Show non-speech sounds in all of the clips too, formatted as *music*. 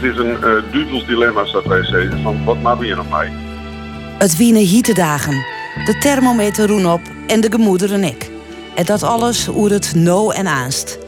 Het is een uh, dilemma, staat wij zeggen. Van wat maken we hier nog mee? Het wienen hietedagen. De thermometer roen op en de gemoederen ik. En dat alles oer het no en aanst.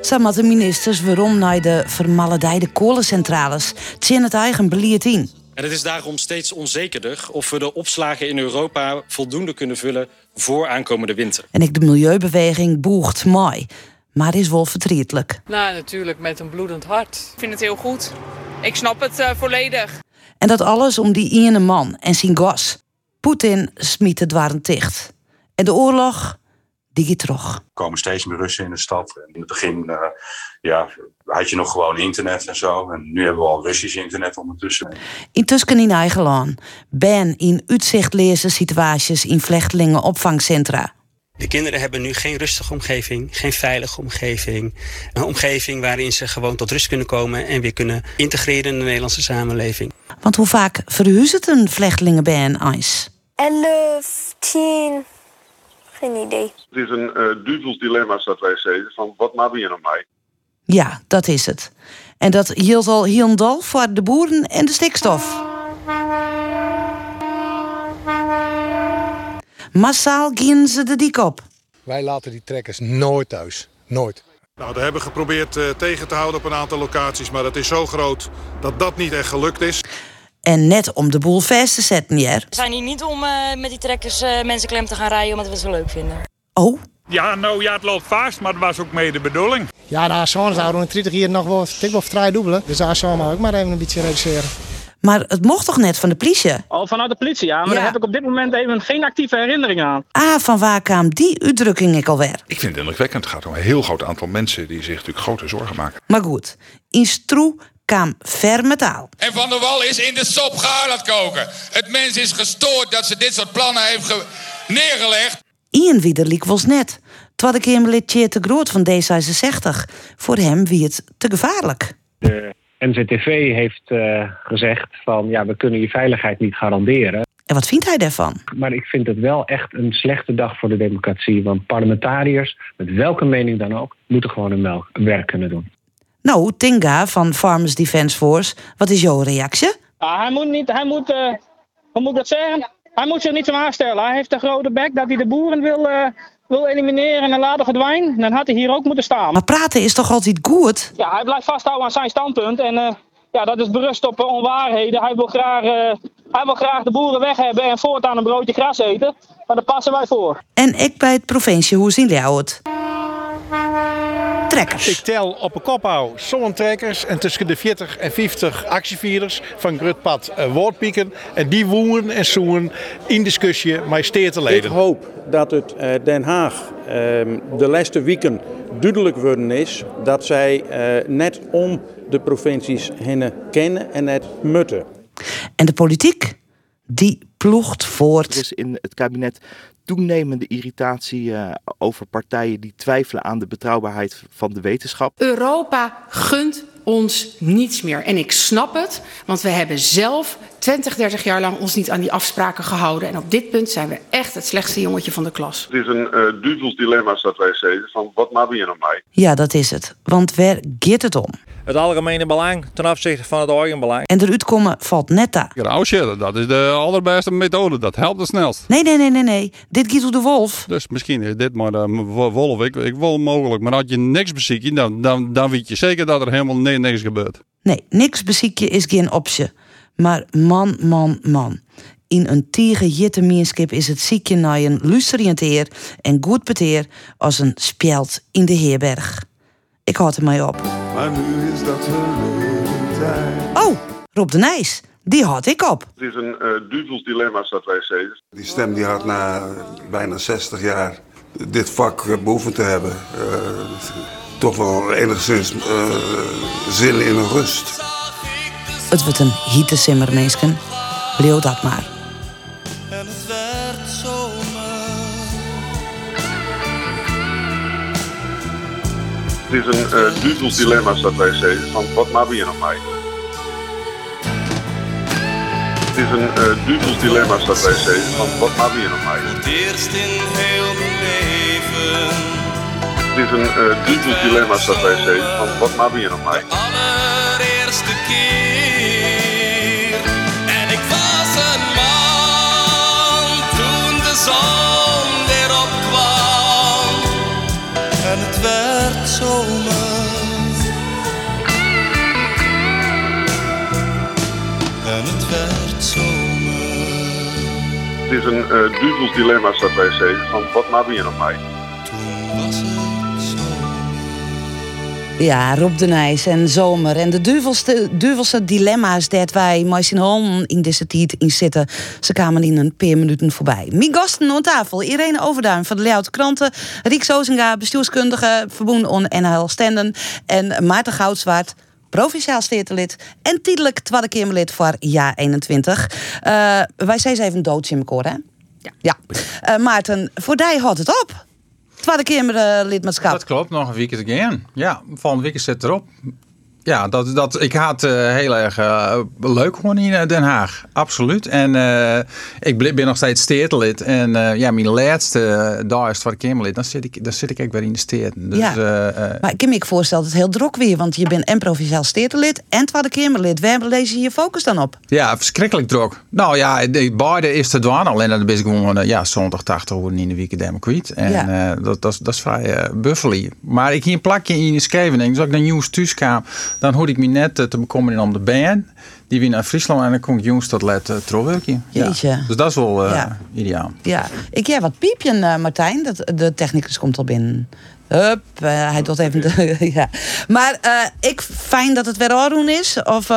Samen de ministers waarom naar de vermaledijde kolencentrales tjen het eigen beleid in. En het is daarom steeds onzekerder of we de opslagen in Europa voldoende kunnen vullen voor aankomende winter. En ik de milieubeweging boegt mooi, maar is wel verdrietelijk. Nou, natuurlijk met een bloedend hart. Ik vind het heel goed. Ik snap het uh, volledig. En dat alles om die ene man en zijn gas. Poetin smiet het waren dicht. En de oorlog, die gaat terug. Er komen steeds meer Russen in de stad. In het begin uh, ja, had je nog gewoon internet en zo. En nu hebben we al Russisch internet ondertussen. Intussen in eigen land. Ben in uitzicht lezen situaties in vluchtelingen opvangcentra. De kinderen hebben nu geen rustige omgeving, geen veilige omgeving. Een omgeving waarin ze gewoon tot rust kunnen komen en weer kunnen integreren in de Nederlandse samenleving. Want hoe vaak verhuist het een vluchtelingen bij een ijs? Elf, tien, geen idee. Het is een uh, duvels dilemma, dat wij zeggen. Van wat maken we hier nog mee? Ja, dat is het. En dat hield al heel voor de boeren en de stikstof. Massaal gingen ze de dik op. Wij laten die trekkers nooit thuis. Nooit. Nou, we hebben geprobeerd uh, tegen te houden op een aantal locaties, maar dat is zo groot dat dat niet echt gelukt is. En net om de boel vast te zetten, Jer. We zijn hier niet om uh, met die trekkers uh, mensen klem te gaan rijden omdat we het zo leuk vinden. Oh? Ja, nou ja, het loopt vast, maar dat was ook mee de bedoeling. Ja, de A-zones zouden in 30 jaar nog wel, ik wel vrij dubbelen. Dus de A-zone mag ook maar even een beetje reduceren. Maar het mocht toch net van de politie? Al vanuit de politie, ja. Maar ja. daar heb ik op dit moment even geen actieve herinnering aan. Ah, van waar kwam die uitdrukking ik alweer? Ik vind het indrukwekkend. Het gaat om een heel groot aantal mensen die zich natuurlijk grote zorgen maken. Maar goed, in Stroe kwam ver metaal. En Van der Wal is in de sop laten koken. Het mens is gestoord dat ze dit soort plannen heeft neergelegd. Ian Wiederliek was net. Terwijl ik hem lidje te groot van D66. Voor hem wie het te gevaarlijk. NZTV heeft uh, gezegd van ja, we kunnen je veiligheid niet garanderen. En wat vindt hij daarvan? Maar ik vind het wel echt een slechte dag voor de democratie. Want parlementariërs, met welke mening dan ook, moeten gewoon hun werk kunnen doen. Nou, Tinga van Farmers Defence Force, wat is jouw reactie? Ah, hij moet niet, hij moet, uh, hoe moet ik dat zeggen? Hij moet zich niet zo aanstellen. Hij heeft een grote bek dat hij de boeren wil, uh, wil elimineren en laten verdwijnen. Dan had hij hier ook moeten staan. Maar praten is toch altijd goed? Ja, hij blijft vasthouden aan zijn standpunt. En uh, ja, dat is berust op onwaarheden. Hij wil, graag, hij wil graag de boeren weg hebben en voortaan een broodje gras eten. Maar daar passen wij voor. En ik bij het provincie, hoe zien jullie het? Trekkers. Ik tel op een kop hou trekkers en tussen de 40 en 50 actievierders van Grutpad uh, Woordpieken. En die woeren en zoen in discussie met steerteleden. Ik hoop dat het uh, Den Haag uh, de laatste weken duidelijk worden is dat zij net om de provincies heen kennen en net mutten. En de politiek, die ploegt voort. Er is in het kabinet toenemende irritatie uh, over partijen die twijfelen aan de betrouwbaarheid van de wetenschap. Europa gunt ons niets meer. En ik snap het, want we hebben zelf 20, 30 jaar lang ons niet aan die afspraken gehouden. En op dit punt zijn we echt het slechtste jongetje van de klas. Het is een uh, duvels dilemma, dat wij zeggen, van wat maken we hier nog mee? Ja, dat is het. Want waar gaat het om? Het algemene belang ten opzichte van het eigen belang. En eruit komen valt net daar. Grouwsje, dat is de allerbeste methode. Dat helpt het snelst. Nee, nee, nee, nee, nee. Dit gaat door de wolf. Dus misschien is dit maar de wolf. Ik, ik wil mogelijk. Maar als je niks beziek, dan, dan, dan weet je zeker dat er helemaal niks gebeurt. Nee, niks beziekje is geen optie. Maar man, man, man. In een tige jittemierskip is het ziekje naar een en goed peteer als een speld in de herberg. Ik houd er mij op. Maar nu is dat tijd. Oh, Rob de Nijs. Die had ik op. Het is een uh, duvels dilemma, dat wij zeggen. Die stem die had na bijna 60 jaar dit vak behoeven te hebben. Uh, toch wel enigszins uh, zin in een rust. Het wordt een hietesimmer, mensen. Leeuw dat maar. En het werd zomer. Het is een uh, duvels dilemma, dat wij zeggen. Van wat we hier nog mee? Het is een uh, duvels dilemma, dat wij zeggen. Van wat we hier nog mee? Het eerst in heel mijn leven. Het is een uh, duvels dilemma, dat wij zeggen. Van wat we hier nog mee? De allereerste keer Het is een uh, duvels dilemma, staat wij zeggen. Van wat we hier nog mee? Ja, Rob de Nijs en Zomer. En de duvelste, dilemma's dat wij handen in deze tijd in zitten. Ze kwamen in een paar minuten voorbij. Mijn gasten aan tafel. Irene Overduin van de Leeuwarden Kranten. Riek Sozinga, bestuurskundige, verbonden on NHL Stenden. En Maarten Goudswaard, provinciaal steertelid en tijdelijk tweede Kamerlid voor jaar 21. Uh, wij zijn ze even dood in elkaar, hè? Ja. ja. Uh, Maarten, voor die houdt het op. Tweede Kamerlidmaatschap. Dat klopt, nog een weekend again. Ja, volgende week zit erop. Ja, dat, dat, ik had het uh, heel erg uh, leuk gewoon in Den Haag. Absoluut. En ik ben nog steeds steertelid. En ja, mijn laatste dag is het Kamerlid. Dan zit ik, dan zit ik echt weer in de steerten. Dus, ja. maar ik kan me voorstellen dat het heel druk weer. Want je bent en provinciaal steertelid en Tweede Kamerlid. Waar lees je je focus dan op? Ja, verschrikkelijk druk. Nou ja, de, beide is te doen. Alleen dan ben ik gewoon ja, zondag 80 uur in de week democrat. En ja. dat, dat, dat is vrij buffely. Maar ik hier een plakje in Scheveningen. Dus ik naar nieuws thuis kwam dan hoorde ik me net te bekomen om de band. Die weer naar Friesland en dan kom ik jongens let terugwerken. Ja. Dus dat is wel uh, ja. ideaal. Ja, ik heb wat piepje, Martijn. Dat, de technicus komt al binnen. Hup, hij doet even de, *laughs* ja. Maar ik fijn dat het weer Arun is. Of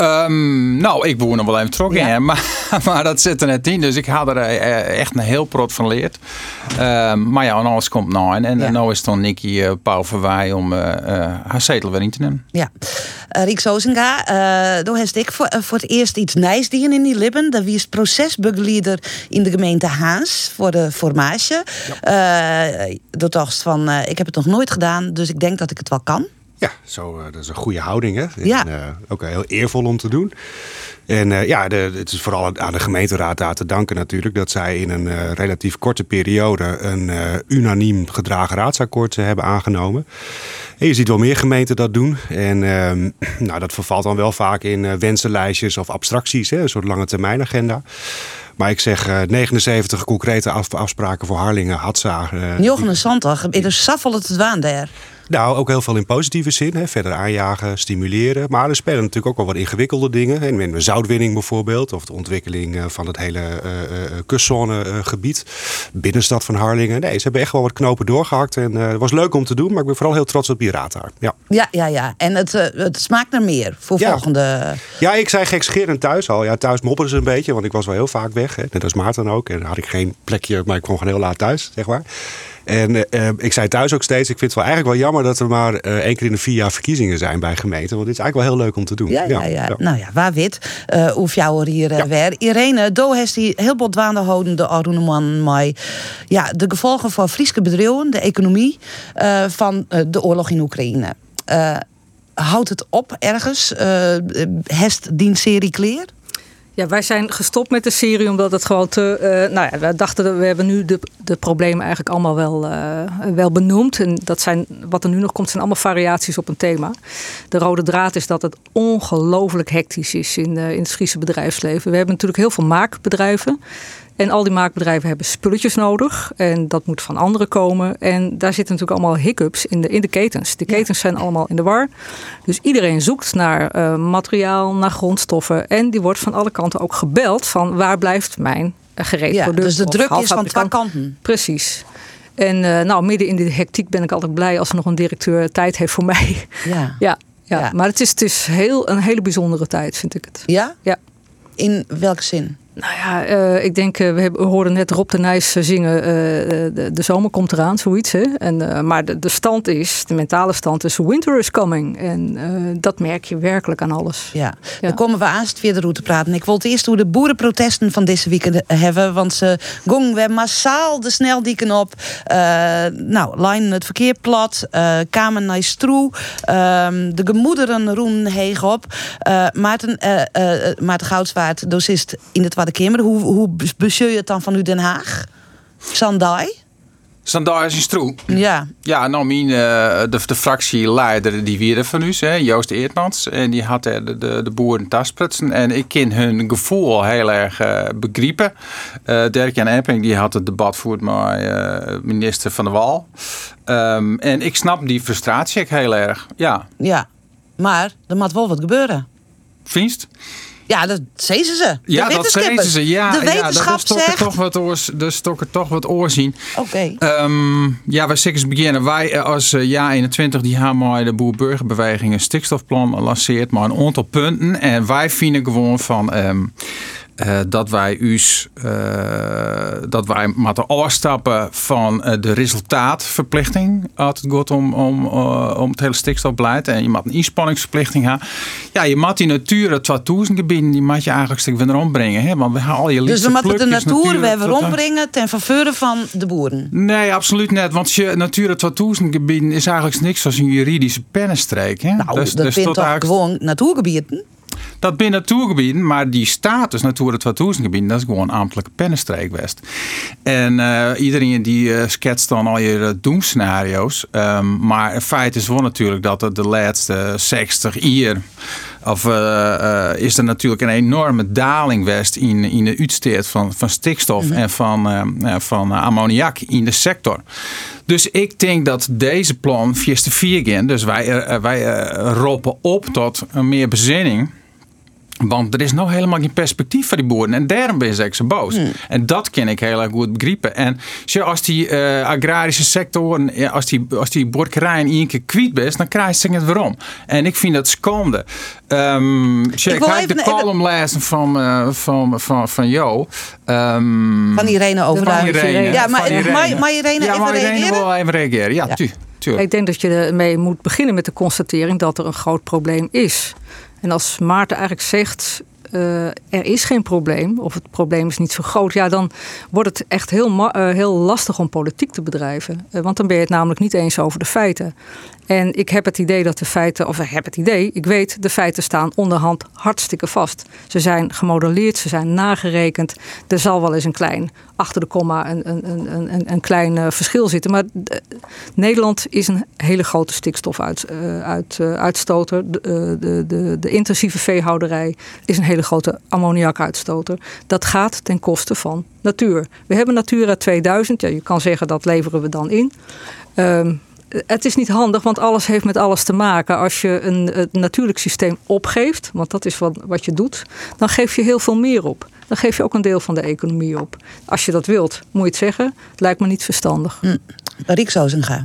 Um, nou, ik woon nog wel even in, *laughs* maar, maar dat zit er net in. Dus ik had er uh, echt een heel prot van leerd. Um, maar ja, en alles komt nou. En, en ja. nu is dan Nicky uh, Pauw Verwaai om uh, haar zetel weer in te nemen. Ja. Riek Sozinga, door ik voor, voor het eerst iets nijs dienen in die Libben. Dat wie procesbegeleider in de gemeente Haans voor de formage. Ja. door dacht van, ik heb het nog nooit gedaan, dus ik denk dat ik het wel kan. Ja, zo, uh, dat is een goede houding. Hè? Ja. En, uh, ook heel eervol om te doen. En uh, ja, de, het is vooral aan de gemeenteraad daar te danken natuurlijk... dat zij in een relatief korte periode een unaniem gedragen raadsakkoord hebben aangenomen. En je ziet wel meer gemeenten dat doen. En ehm, *clears throat* nou, dat vervalt dan wel vaak in wensenlijstjes of abstracties. Hè? Een soort lange termijn agenda. Maar ik zeg uh, 79 concrete af, afspraken voor Harlingen, Hatsa. Uh, 79, er saffelt het waan daar. Nou, ook heel veel in positieve zin. Hè. Verder aanjagen, stimuleren. Maar er spelen natuurlijk ook wel wat ingewikkelde dingen. In de zoutwinning bijvoorbeeld. Of de ontwikkeling eh, van het hele uh, kustzonegebied. Binnenstad van Harlingen. Nee, ze hebben echt wel wat knopen doorgehakt. En het was leuk om te doen. Maar ik ben vooral heel trots op die raad daar. Ja, ja, ja. ja. En het, het smaakt naar meer voor ja. volgende... Ja, ik zei gekscherend thuis al. Ja, thuis mopperden ze een beetje. Want ik was wel heel vaak weg. Hè. Net als Maarten ook. En dan had ik geen plekje. Maar ik kwam gewoon heel laat thuis, zeg maar. En uh, ik zei thuis ook steeds, ik vind het wel eigenlijk wel jammer dat er maar uh, één keer in de vier jaar verkiezingen zijn bij gemeenten. Want dit is eigenlijk wel heel leuk om te doen. Ja, ja, ja. ja. nou ja, waar wit. Uh, Oef jou hier ja. weer. Irene, Do heeft die heel bot waande houden de Aruneman maar ja, de gevolgen voor Friese bedrijven, de economie van de oorlog in Oekraïne. houdt het op ergens? Hest die serie kleer? Ja, wij zijn gestopt met de serie omdat het gewoon te. Uh, nou ja, we dachten dat we hebben nu de, de problemen eigenlijk allemaal wel, uh, wel benoemd. En dat zijn, wat er nu nog komt, zijn allemaal variaties op een thema. De rode draad is dat het ongelooflijk hectisch is in, uh, in het Friese bedrijfsleven. We hebben natuurlijk heel veel maakbedrijven. En al die maakbedrijven hebben spulletjes nodig. En dat moet van anderen komen. En daar zitten natuurlijk allemaal hiccups in de, in de ketens. De ketens zijn allemaal in de war. Dus iedereen zoekt naar uh, materiaal, naar grondstoffen. En die wordt van alle kanten ook gebeld van waar blijft mijn gereed ja, product. Dus de druk is van twee kanten. Precies. En uh, nou, midden in de hectiek ben ik altijd blij als er nog een directeur tijd heeft voor mij. Ja. *laughs* ja, ja. ja. Maar het is, het is heel, een hele bijzondere tijd, vind ik het. Ja? Ja. In welke zin? Nou ja, uh, ik denk, uh, we, hebben, we hoorden net Rob de Nijs zingen, uh, de, de, zomer komt eraan, zoiets. Hè? En, maar de, de, stand is, de mentale stand is, winter is coming. En dat merk je werkelijk aan alles. Ja, ja. dan komen we aan het via de route praten. Ik wil het eerst hoe de boerenprotesten van deze week hebben. Want ze gingen weer massaal de sneldieken op. nou, lijnen het verkeer plat. kamen naar stroe. Ehm, de gemoederen roen heeg op. Maarten, Maarten Goudswaard, docist in het Tweede Kamer. Hoe, hoe bestuur je het dan van u Den Haag? Sandai? Sandai is in Stroe. Ja. Ja, nou, mijn, uh, de, de fractieleider die weer van u, hè, Joost Eertmans. En die had de, de, de boeren tasprutsen. En ik ken hun gevoel heel erg uh, begrijpen. Uh, Dirk-Jan Epping die had het debat voerd met minister Van der Wal. Um, en ik snap die frustratie heel erg, ja. Ja, maar er moet wel wat gebeuren. Vinst? Ja, dat zeiden ze. De Ja, dat zeiden ze. Ja, de ja, dat zegt... toch wat oors, dus toch er toch wat oorzien. Oké. Ehm, ja, wij zeggen beginnen. Wij eh, als eh, Ja 21 die hebben de boer-burgerbeweging een stikstofplan gelanceerd, maar een aantal punten. En wij vinden gewoon van. ehm, eh, dat wij us, eh, dat wij moeten afstappen van eh, de resultaatverplichting als het gaat om, om, om het hele stikstofbeleid. En je moet een inspanningsverplichting hebben. Ja, je moet die Natura 2000 gebieden, die moet je eigenlijk stuk weer ombrengen. Hè? Want we gaan al je Dus we moeten de natuur weer 2000. ombrengen ten faveur van de boeren. Nee, absoluut net. Want je Natura 2000 gebieden is eigenlijk niks als een juridische pennenstreek. Hè? Nou, Dus- dat dus tot toch eigenlijk- gewoon natuurgebieden? Dat binnen natuurgebieden, maar die status Natura 2000 gebieden, dat is gewoon ambtelijke pennenstreek West. En eh, iedereen die eh, schetst dan al je eh, doemscenario's. Ehm, maar het feit is wel natuurlijk dat het de laatste 60 jaar of is er natuurlijk een enorme daling west in, in de uitstoot van, van stikstof en van, van ammoniak in de sector. Dus ik denk dat deze plan via de vier gaan. Dus wij, wij roepen op tot een meer bezinning. Want er is nog helemaal geen perspectief voor die boeren. En daarom ben ik zo boos. En dat kan ik heel erg goed begrijpen. En als die eh, agrarische sectoren, ja, als die, als die boerderijen één keer kwijt bent, dan krijg je het waarom. En ik vind dat schande. Ehm zo, Ik ik wil heb de even- column lezen van, eh, van, van, van Jo. Ehm, Van Irene van Irene. Ja, maar Irene. mag- mag Irene ja, Irene reageren? wil even reageren. Ja, tu- tuurlijk. Ik denk dat je ermee moet beginnen met de constatering dat er een groot probleem is. En als Maarten eigenlijk zegt. eh, er is geen probleem, of het probleem is niet zo groot, ja, dan wordt het echt heel, eh, heel lastig om politiek te bedrijven. Eh, want dan ben je het namelijk niet eens over de feiten. En ik heb het idee dat de feiten, of ik heb het idee, ik weet, de feiten staan onderhand hartstikke vast. Ze zijn gemodelleerd, ze zijn nagerekend. Er zal wel eens een klein, achter de komma, een, een, een, een, klein eh, verschil zitten. Maar eh, Nederland is een hele grote stikstofuitstoter. Uit, eh, de, de, de, de intensieve veehouderij is een hele grote ammoniakuitstoter. Dat gaat ten koste van natuur. We hebben Natura 2000. Ja, je kan zeggen dat leveren we dan in. Ehm, het is niet handig, want alles heeft met alles te maken. Als je een, het natuurlijk systeem opgeeft, want dat is wat, wat je doet, dan geef je heel veel meer op. Dan geef je ook een deel van de economie op. Als je dat wilt, moet je het zeggen. Het lijkt me niet verstandig. Hm. Riek Zozenga.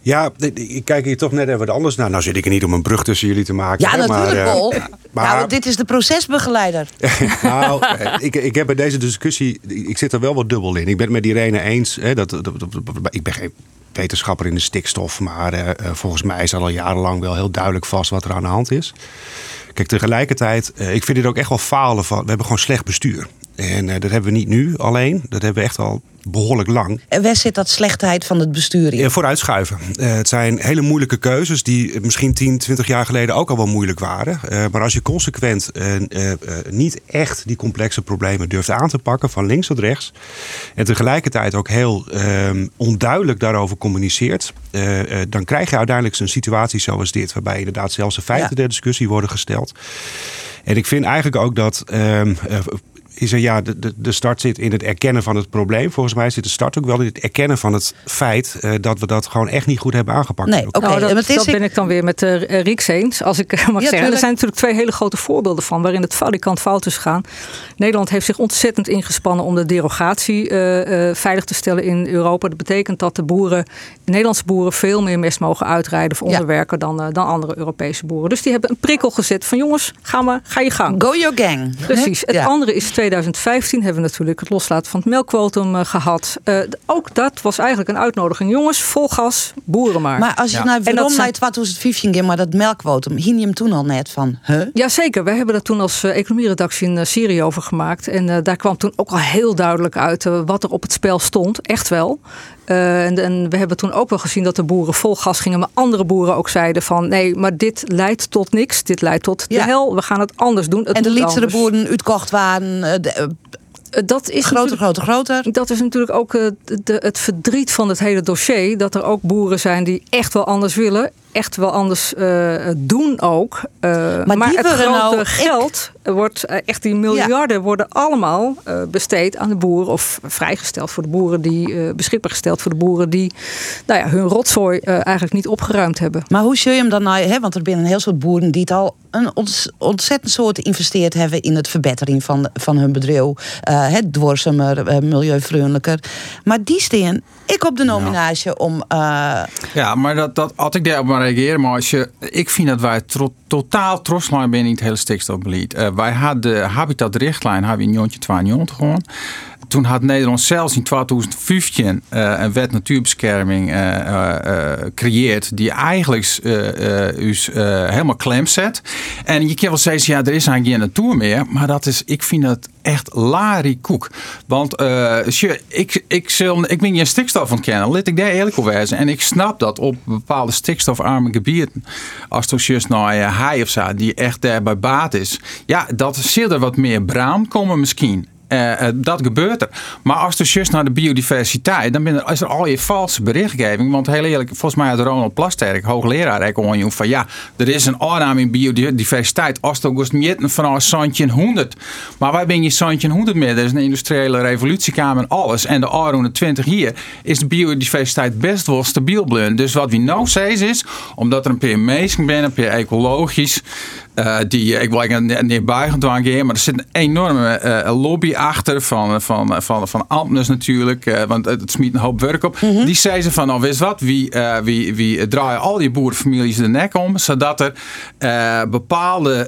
Ja, ik- kijk hier toch net even wat anders naar. Nou zit ik er niet om een brug tussen jullie te maken. Ja, hè, natuurlijk, eh, Paul. maar- Ja, want dit is de procesbegeleider. *laughs* nou, eh, ik, ik heb bij deze discussie, ik zit er wel wat dubbel in. Ik ben het met Irene eens. Hè, dat- dat- ik ben geen wetenschapper in de stikstof, maar eh, eh, volgens mij is al jarenlang wel heel duidelijk vast wat er aan de hand is. Kijk, tegelijkertijd, eh, ik vind dit ook echt wel falen van. We hebben gewoon slecht bestuur. En eh, dat hebben we niet nu alleen. Dat hebben we echt al behoorlijk lang. En waar zit dat slechtheid van het bestuur in? Ja, vooruitschuiven. Eh, het zijn hele moeilijke keuzes die misschien 10, 20 jaar geleden ook al wel moeilijk waren. Maar als je consequent niet echt die complexe problemen durft aan te pakken, van links tot rechts, en tegelijkertijd ook heel ehm, onduidelijk daarover communiceert, eh, eh, dan krijg je uiteindelijk een situatie zoals dit, waarbij inderdaad zelfs de feiten ter discussie worden gesteld. En ik vind eigenlijk ook dat. ehm, eh, is er, ja, de, de, de start zit in het erkennen van het probleem. Volgens mij zit de start ook wel in het erkennen van het feit eh, dat we dat gewoon echt niet goed hebben aangepakt. Nee, oké. Nou, dat, ben ik dan weer met uh, Rieks eens, als ik *laughs* mag zeggen. tuurlijk. Er zijn natuurlijk twee hele grote voorbeelden van waarin het valikant fout is gegaan. Nederland heeft zich ontzettend ingespannen om de derogatie uh, uh, veilig te stellen in Europa. Dat betekent dat de boeren, de Nederlandse boeren veel meer mest mogen uitrijden of onderwerken ja. dan, uh, dan andere Europese boeren. Dus die hebben een prikkel gezet van jongens, ga maar, ga je gang. Go your gang. Precies. Het ja. andere is 2015 hebben we natuurlijk het loslaten van het melkquotum uh, gehad. Uh, ook dat was eigenlijk een uitnodiging. Jongens, vol gas, boeren maar. Maar als je ja. naar waarom zijn... naar 2015 ging, maar dat melkquotum, hing je hem toen al net van? Huh? Jazeker, wij hebben dat toen als uh, economieredactie een serie over gemaakt. En uh, daar kwam toen ook al heel duidelijk uit uh, wat er op het spel stond. Echt wel. Uh, en, en, we hebben toen ook wel gezien dat de boeren vol gas gingen. Maar andere boeren ook zeiden van nee, maar dit leidt tot niks. Dit leidt tot ja. de hel. We gaan het anders doen. Het en de lietsere boeren uitkocht waren. Uh, de, dat is groter, groter, groter. Dat is natuurlijk ook de, het verdriet van het hele dossier. Dat er ook boeren zijn die echt wel anders willen. Echt wel anders uh, doen ook. Uh, maar, maar het grote nou geld wordt uh, echt die miljarden worden allemaal besteed aan de boeren of vrijgesteld voor de boeren die beschikbaar gesteld voor de boeren die nou ja, hun rotzooi eigenlijk niet opgeruimd hebben. Maar hoe zul je hem dan nou, hè, want er zijn een heel soort boeren die het al een ontzettend soort geïnvesteerd hebben in het verbetering van, van hun bedrijf. het dwarsamer, milieuvriendelijker. Maar die steen ik op de nominatie om. Ja, maar dat, dat had ik daarop maar reageren. Maar als je, ik vind dat wij tro, totaal trots zijn binnen het hele stikstofbeleid. Uh, wij hadden de habitatrichtlijn hebben we in 1992 gewoon toen had Nederland zelfs in 2015 uh, een wet natuurbescherming gecreëerd. Uh, uh, die eigenlijk us, helemaal klem zet. En je kan wel zeggen, ja, er is eigenlijk geen natuur meer. Maar dat is, ik vind dat echt larikoek. Want ik, ik, zal, ik ben je stikstof ontkennen. Laat ik daar eerlijk over wezen. En ik snap dat op bepaalde stikstofarme gebieden. Als het juist naar hij of zo, die echt daarbij baat is. Ja, dat zit er wat meer braam komen misschien. Uh, dat gebeurt er. Maar als je just naar de biodiversiteit, dan is er al je valse berichtgeving. Want heel eerlijk, volgens mij had Ronald Plasterk, hoogleraar, ik van ja, er is een aanname in biodiversiteit. Als het ook niet vanaf Santje 100. Maar wij ben je Santje 100 meer. Er is een industriële revolutiekamer en alles. En de Aron 20 hier is de biodiversiteit best wel stabiel blijven. Dus wat we nou zeggen is, omdat er een paar mensen ben, een paar ecologisch. Uh, die, ik wil niet, niet buigend maar er zit een enorme uh, lobby achter van, van, van, van natuurlijk, uh, want het smiet een hoop werk op. Mm -hmm. Die zei ze van, nou wist wat, wie, wie, wie draaien al die boerenfamilies de nek om, zodat er bepaalde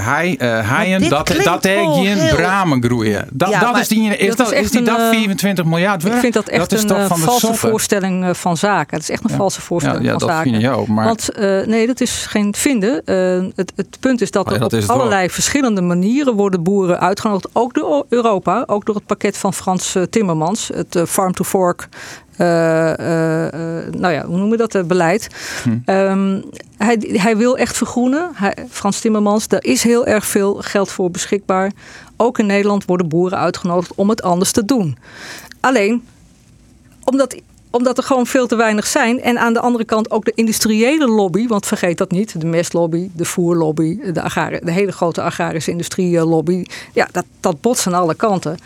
hei, heien, dat, dat er geen bramen groeien. Dat, ja, dat is die, is dat, is die dat 24 miljard werk? Ik vind dat echt dat een valse voorstelling van zaken. Het is echt een ja. valse voorstelling ja, van zaken. Vind je ook, maar... Want nee, dat is geen vinden. het, het punt is dat er op allerlei verschillende manieren worden boeren uitgenodigd. Ook door Europa, ook door het pakket van Frans eh, Timmermans, het eh, Farm to Fork. Uh, nou ja, hoe noemen we dat? Het beleid. Hm. Um, hij, hij wil echt vergroenen. Hij, Frans Timmermans, daar is heel erg veel geld voor beschikbaar. Ook in Nederland worden boeren uitgenodigd om het anders te doen. Alleen, omdat omdat er gewoon veel te weinig zijn. En aan de andere kant ook de industriële lobby. Want vergeet dat niet. De mestlobby, de voerlobby, de, de hele grote agrarische industrielobby. Ja, dat, dat botst aan alle kanten.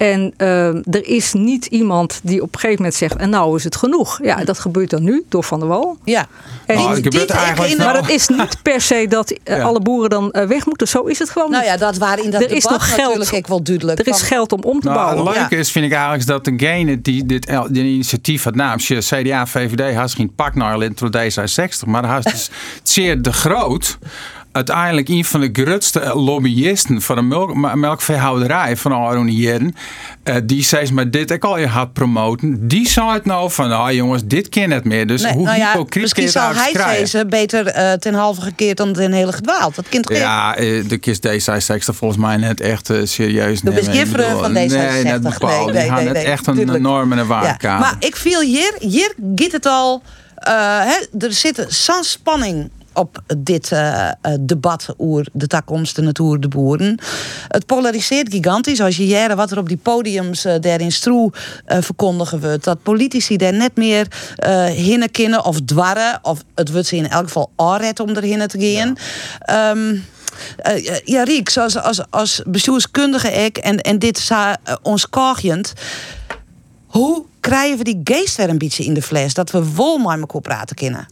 En uh, er is niet iemand die op een gegeven moment zegt: En nou is het genoeg. Ja, dat gebeurt dan nu door Van der Wal. Ja. En nou, het gebeurt eigenlijk maar het is niet per se dat uh, alle boeren dan uh, weg moeten. Zo is het gewoon. Nou ja, dat waren in dat er debat is nog geld, natuurlijk wel duidelijk. Er is geld om om te nou, bouwen. Het leuke is, vind ik eigenlijk, dat degene die dit, dit initiatief had namens je CDA, VVD, had geen pak naar door D66, maar hij is *laughs* zeer de groot uiteindelijk een van de grootste lobbyisten van de melk, melkveehouderij van Aron Jeren. Uh, die zei maar dit ik al je had promoten. Die zei het nou van, ah jongens, dit ken het meer. Dus hoe nou ja, hypocriet Misschien zal hij ze beter uh, ten halve gekeerd dan ten hele gedwaald. Dat kind Ja, uh, de kist D66 volgens mij net echt serieus nemen. De gifferen van D66. Nee, net bepaald. Nee, nee, nee, nee, echt een enorme waarkamer. Ja, maar ik viel hier, hier gaat het al... He, er zit zo'n spanning op dit uh, debat over de toekomst natuur, de boeren. Het polariseert gigantisch. Als je jaren wat er op die podiums uh, daar in Stroe verkondigen wordt. Dat politici daar net meer hinnen kunnen of dwarren. Of het wordt ze in elk geval aanred om erheen te gaan. Ja. Um, uh, ja, Riek, zoals als, als bestuurskundige ik en, en dit is uh, ons kogend. Hoe krijgen we die geest er een beetje in de fles? Dat we vol met elkaar praten kunnen?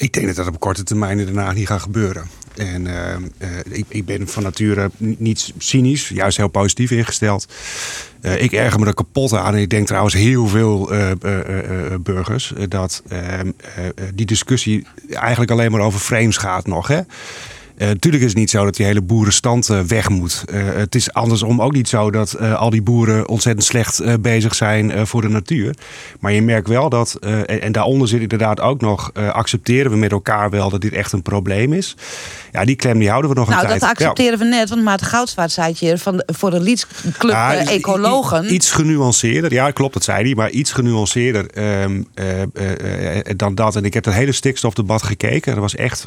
Ik denk dat dat op korte termijn daarna niet gaat gebeuren. En uh, uh, ik, ik, ben van nature niet cynisch, juist heel positief ingesteld. Uh, ik erger me er kapot aan. En ik denk trouwens heel veel burgers dat die discussie eigenlijk alleen maar over frames gaat nog. Hè? Natuurlijk eh, is het niet zo dat die hele boerenstand uh, weg moet. Uh, het is andersom ook niet zo dat al die boeren ontzettend slecht bezig zijn voor de natuur. Maar je merkt wel dat, en, en, daaronder zit inderdaad ook nog, accepteren we met elkaar wel dat dit echt een probleem is. Ja, die klem die houden we nog nou, een tijd. Nou, dat accepteren we net, want Maarten Goudstaart zei hier van, voor de Lietsclub ja, Ecologen. Iets genuanceerder, ja klopt, dat zei hij, maar iets genuanceerder um, dan dat. En ik heb het hele stikstofdebat gekeken. Dat was echt...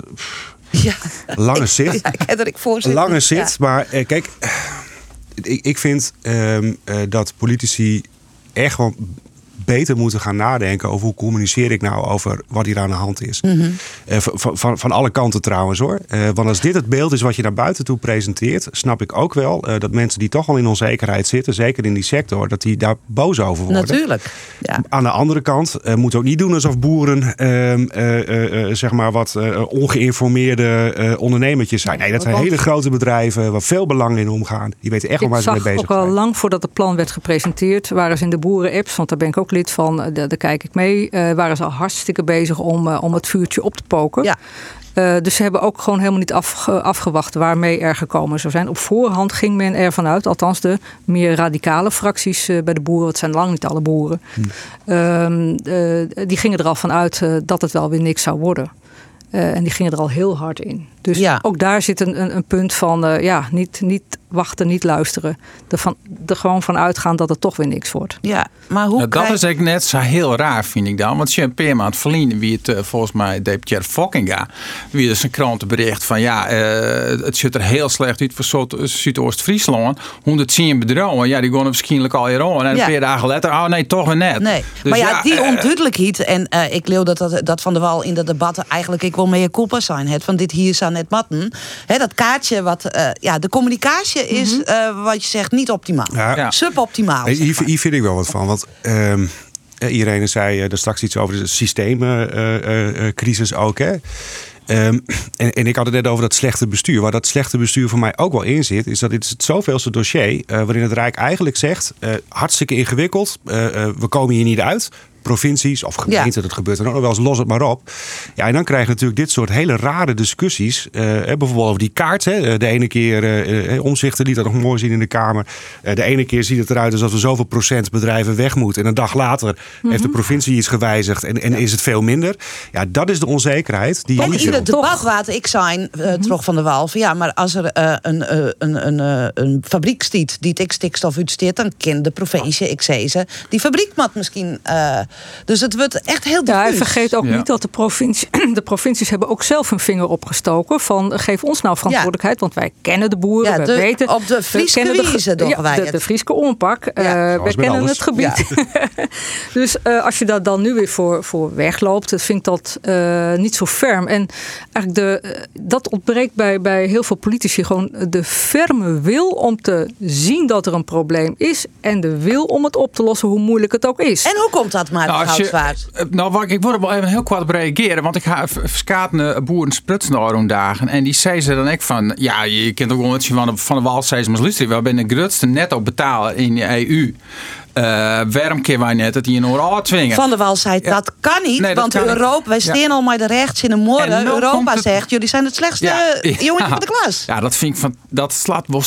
Ja. Lange zit. Ja, ik heb er ik voor Lange zit, maar eh, kijk, ik, ik vind um, uh, dat politici echt wel beter moeten gaan nadenken over hoe communiceer ik nou over wat hier aan de hand is. Mhm. Eh, van, van, van alle kanten trouwens hoor. Eh, want als dit het beeld is wat je naar buiten toe presenteert, snap ik ook wel eh, dat mensen die toch al in onzekerheid zitten, zeker in die sector, dat die daar boos over worden. Natuurlijk. Ja. Aan de andere kant moet ook niet doen alsof boeren ehm, zeg maar wat ongeïnformeerde ondernemertjes zijn. Nee, dat zijn hele grote bedrijven waar veel belang in omgaan. Die weten echt wel waar ze mee bezig zijn. Ook al lang voordat het plan werd gepresenteerd, waren ze in de boeren-apps, want daar ben ik ook lid van, daar, daar kijk ik mee, waren ze al hartstikke bezig om, om het vuurtje op te poken. Ja. Uh, dus ze hebben ook gewoon helemaal niet afge afgewacht waarmee er gekomen zou zijn. Op voorhand ging men ervan uit, althans de meer radicale fracties bij de boeren, het zijn lang niet alle boeren, hm. uh, die gingen er al van uit dat het wel weer niks zou worden. en die gingen er al heel hard in. Dus ja. ook daar zit een, een, een punt van ja, niet, niet wachten, niet luisteren. Er, van, er gewoon van uitgaan dat het toch weer niks wordt. Ja, maar hoe nou, Dat krijg... is eigenlijk net zo heel raar, vind ik dan. Want je een paar maand verliezen, wie het uh, volgens mij Deputy Fokkinga, wie dus een krantenbericht van ja, uh, het ziet er heel slecht uit voor Zuidoost-Friesland. 110 bedrouwen, ja, die gaan waarschijnlijk al hier aan. En Ja. een paar dagen later, oh nee, toch weer net. Nee, Dus maar ja, die eh, onduidelijkheid. En eh, ik leeuw dat, dat, dat Van der Wal in de debatten eigenlijk ik wil meer culpa zijn. Het van dit hier zou net matten. Hè, dat kaartje wat, eh, ja, de communicatie is, eh, wat je zegt, niet optimaal. Ja. Suboptimaal. Hier, hier, hier vind ik wel wat van. Want ehm eh, Irene zei er straks iets over de systeemcrisis ook. Hè? Ehm, en, en ik had het net over dat slechte bestuur. Waar dat slechte bestuur voor mij ook wel in zit, is dat dit is het zoveelste dossier eh, waarin het Rijk eigenlijk zegt: eh, hartstikke ingewikkeld, eh, eh, we komen hier niet uit. Provincies of gemeenten, dat gebeurt dan ook nog wel eens, los het maar op. Ja, en dan krijg je natuurlijk dit soort hele rare discussies. eh, bijvoorbeeld over die kaart. Hè. De ene keer, eh eh, omzichten liet dat nog mooi zien in de Kamer. Eh, de ene keer ziet het eruit alsof er zoveel procent bedrijven weg moeten. En een dag later heeft de provincie iets gewijzigd en, en is het veel minder. Ja, dat is de onzekerheid. Die En in het debat ik zijn, uh, terug van de wal, ja, maar als er uh, een, uh, een, een, een fabriek stiet die ik stikstof uitsteert, dan kent de provincie, ik zei ze, die fabriek moet misschien. Dus het wordt echt heel Ja, en diffuus. vergeet ook Ja. niet dat de, provincie, *clears throat* de provincies hebben ook zelf hun vinger opgestoken van geef ons nou verantwoordelijkheid, want wij kennen de boeren, Ja, we de- weten. op de we Frieske kennen wijze doen ja, wij de, de Frieske oonpak. eh, we kennen alles. het gebied. *laughs* dus eh, als je daar dan nu weer voor, voor wegloopt, dat vind ik dat eh, niet zo ferm. En eigenlijk de, dat ontbreekt bij, bij heel veel politici gewoon de ferme wil om te zien dat er een probleem is en de wil om het op te lossen, hoe moeilijk het ook is. En hoe komt dat, Nou, als je- eh, nou, wacht, ik word er wel even heel kwaad op reageren. Want ik ga verskaten boeren sprutsen dagen. En die zei ze dan ook van... Ja, je kent ook wel iets van de, van de wal. Zei ze, maar luister, we zijn de grootste netto betalen in de EU. Eh waarom kunnen wij net dat die een oor dwingen? Van der Wal zei, dat kan niet, Nee, want kan niet. Europa, wij Ja. staan al maar de rechts in de En morgen. nou Europa het- zegt, jullie zijn het slechtste Ja, *laughs* eh, jongetje van de klas. Ja, dat vind ik van, dat slaat wel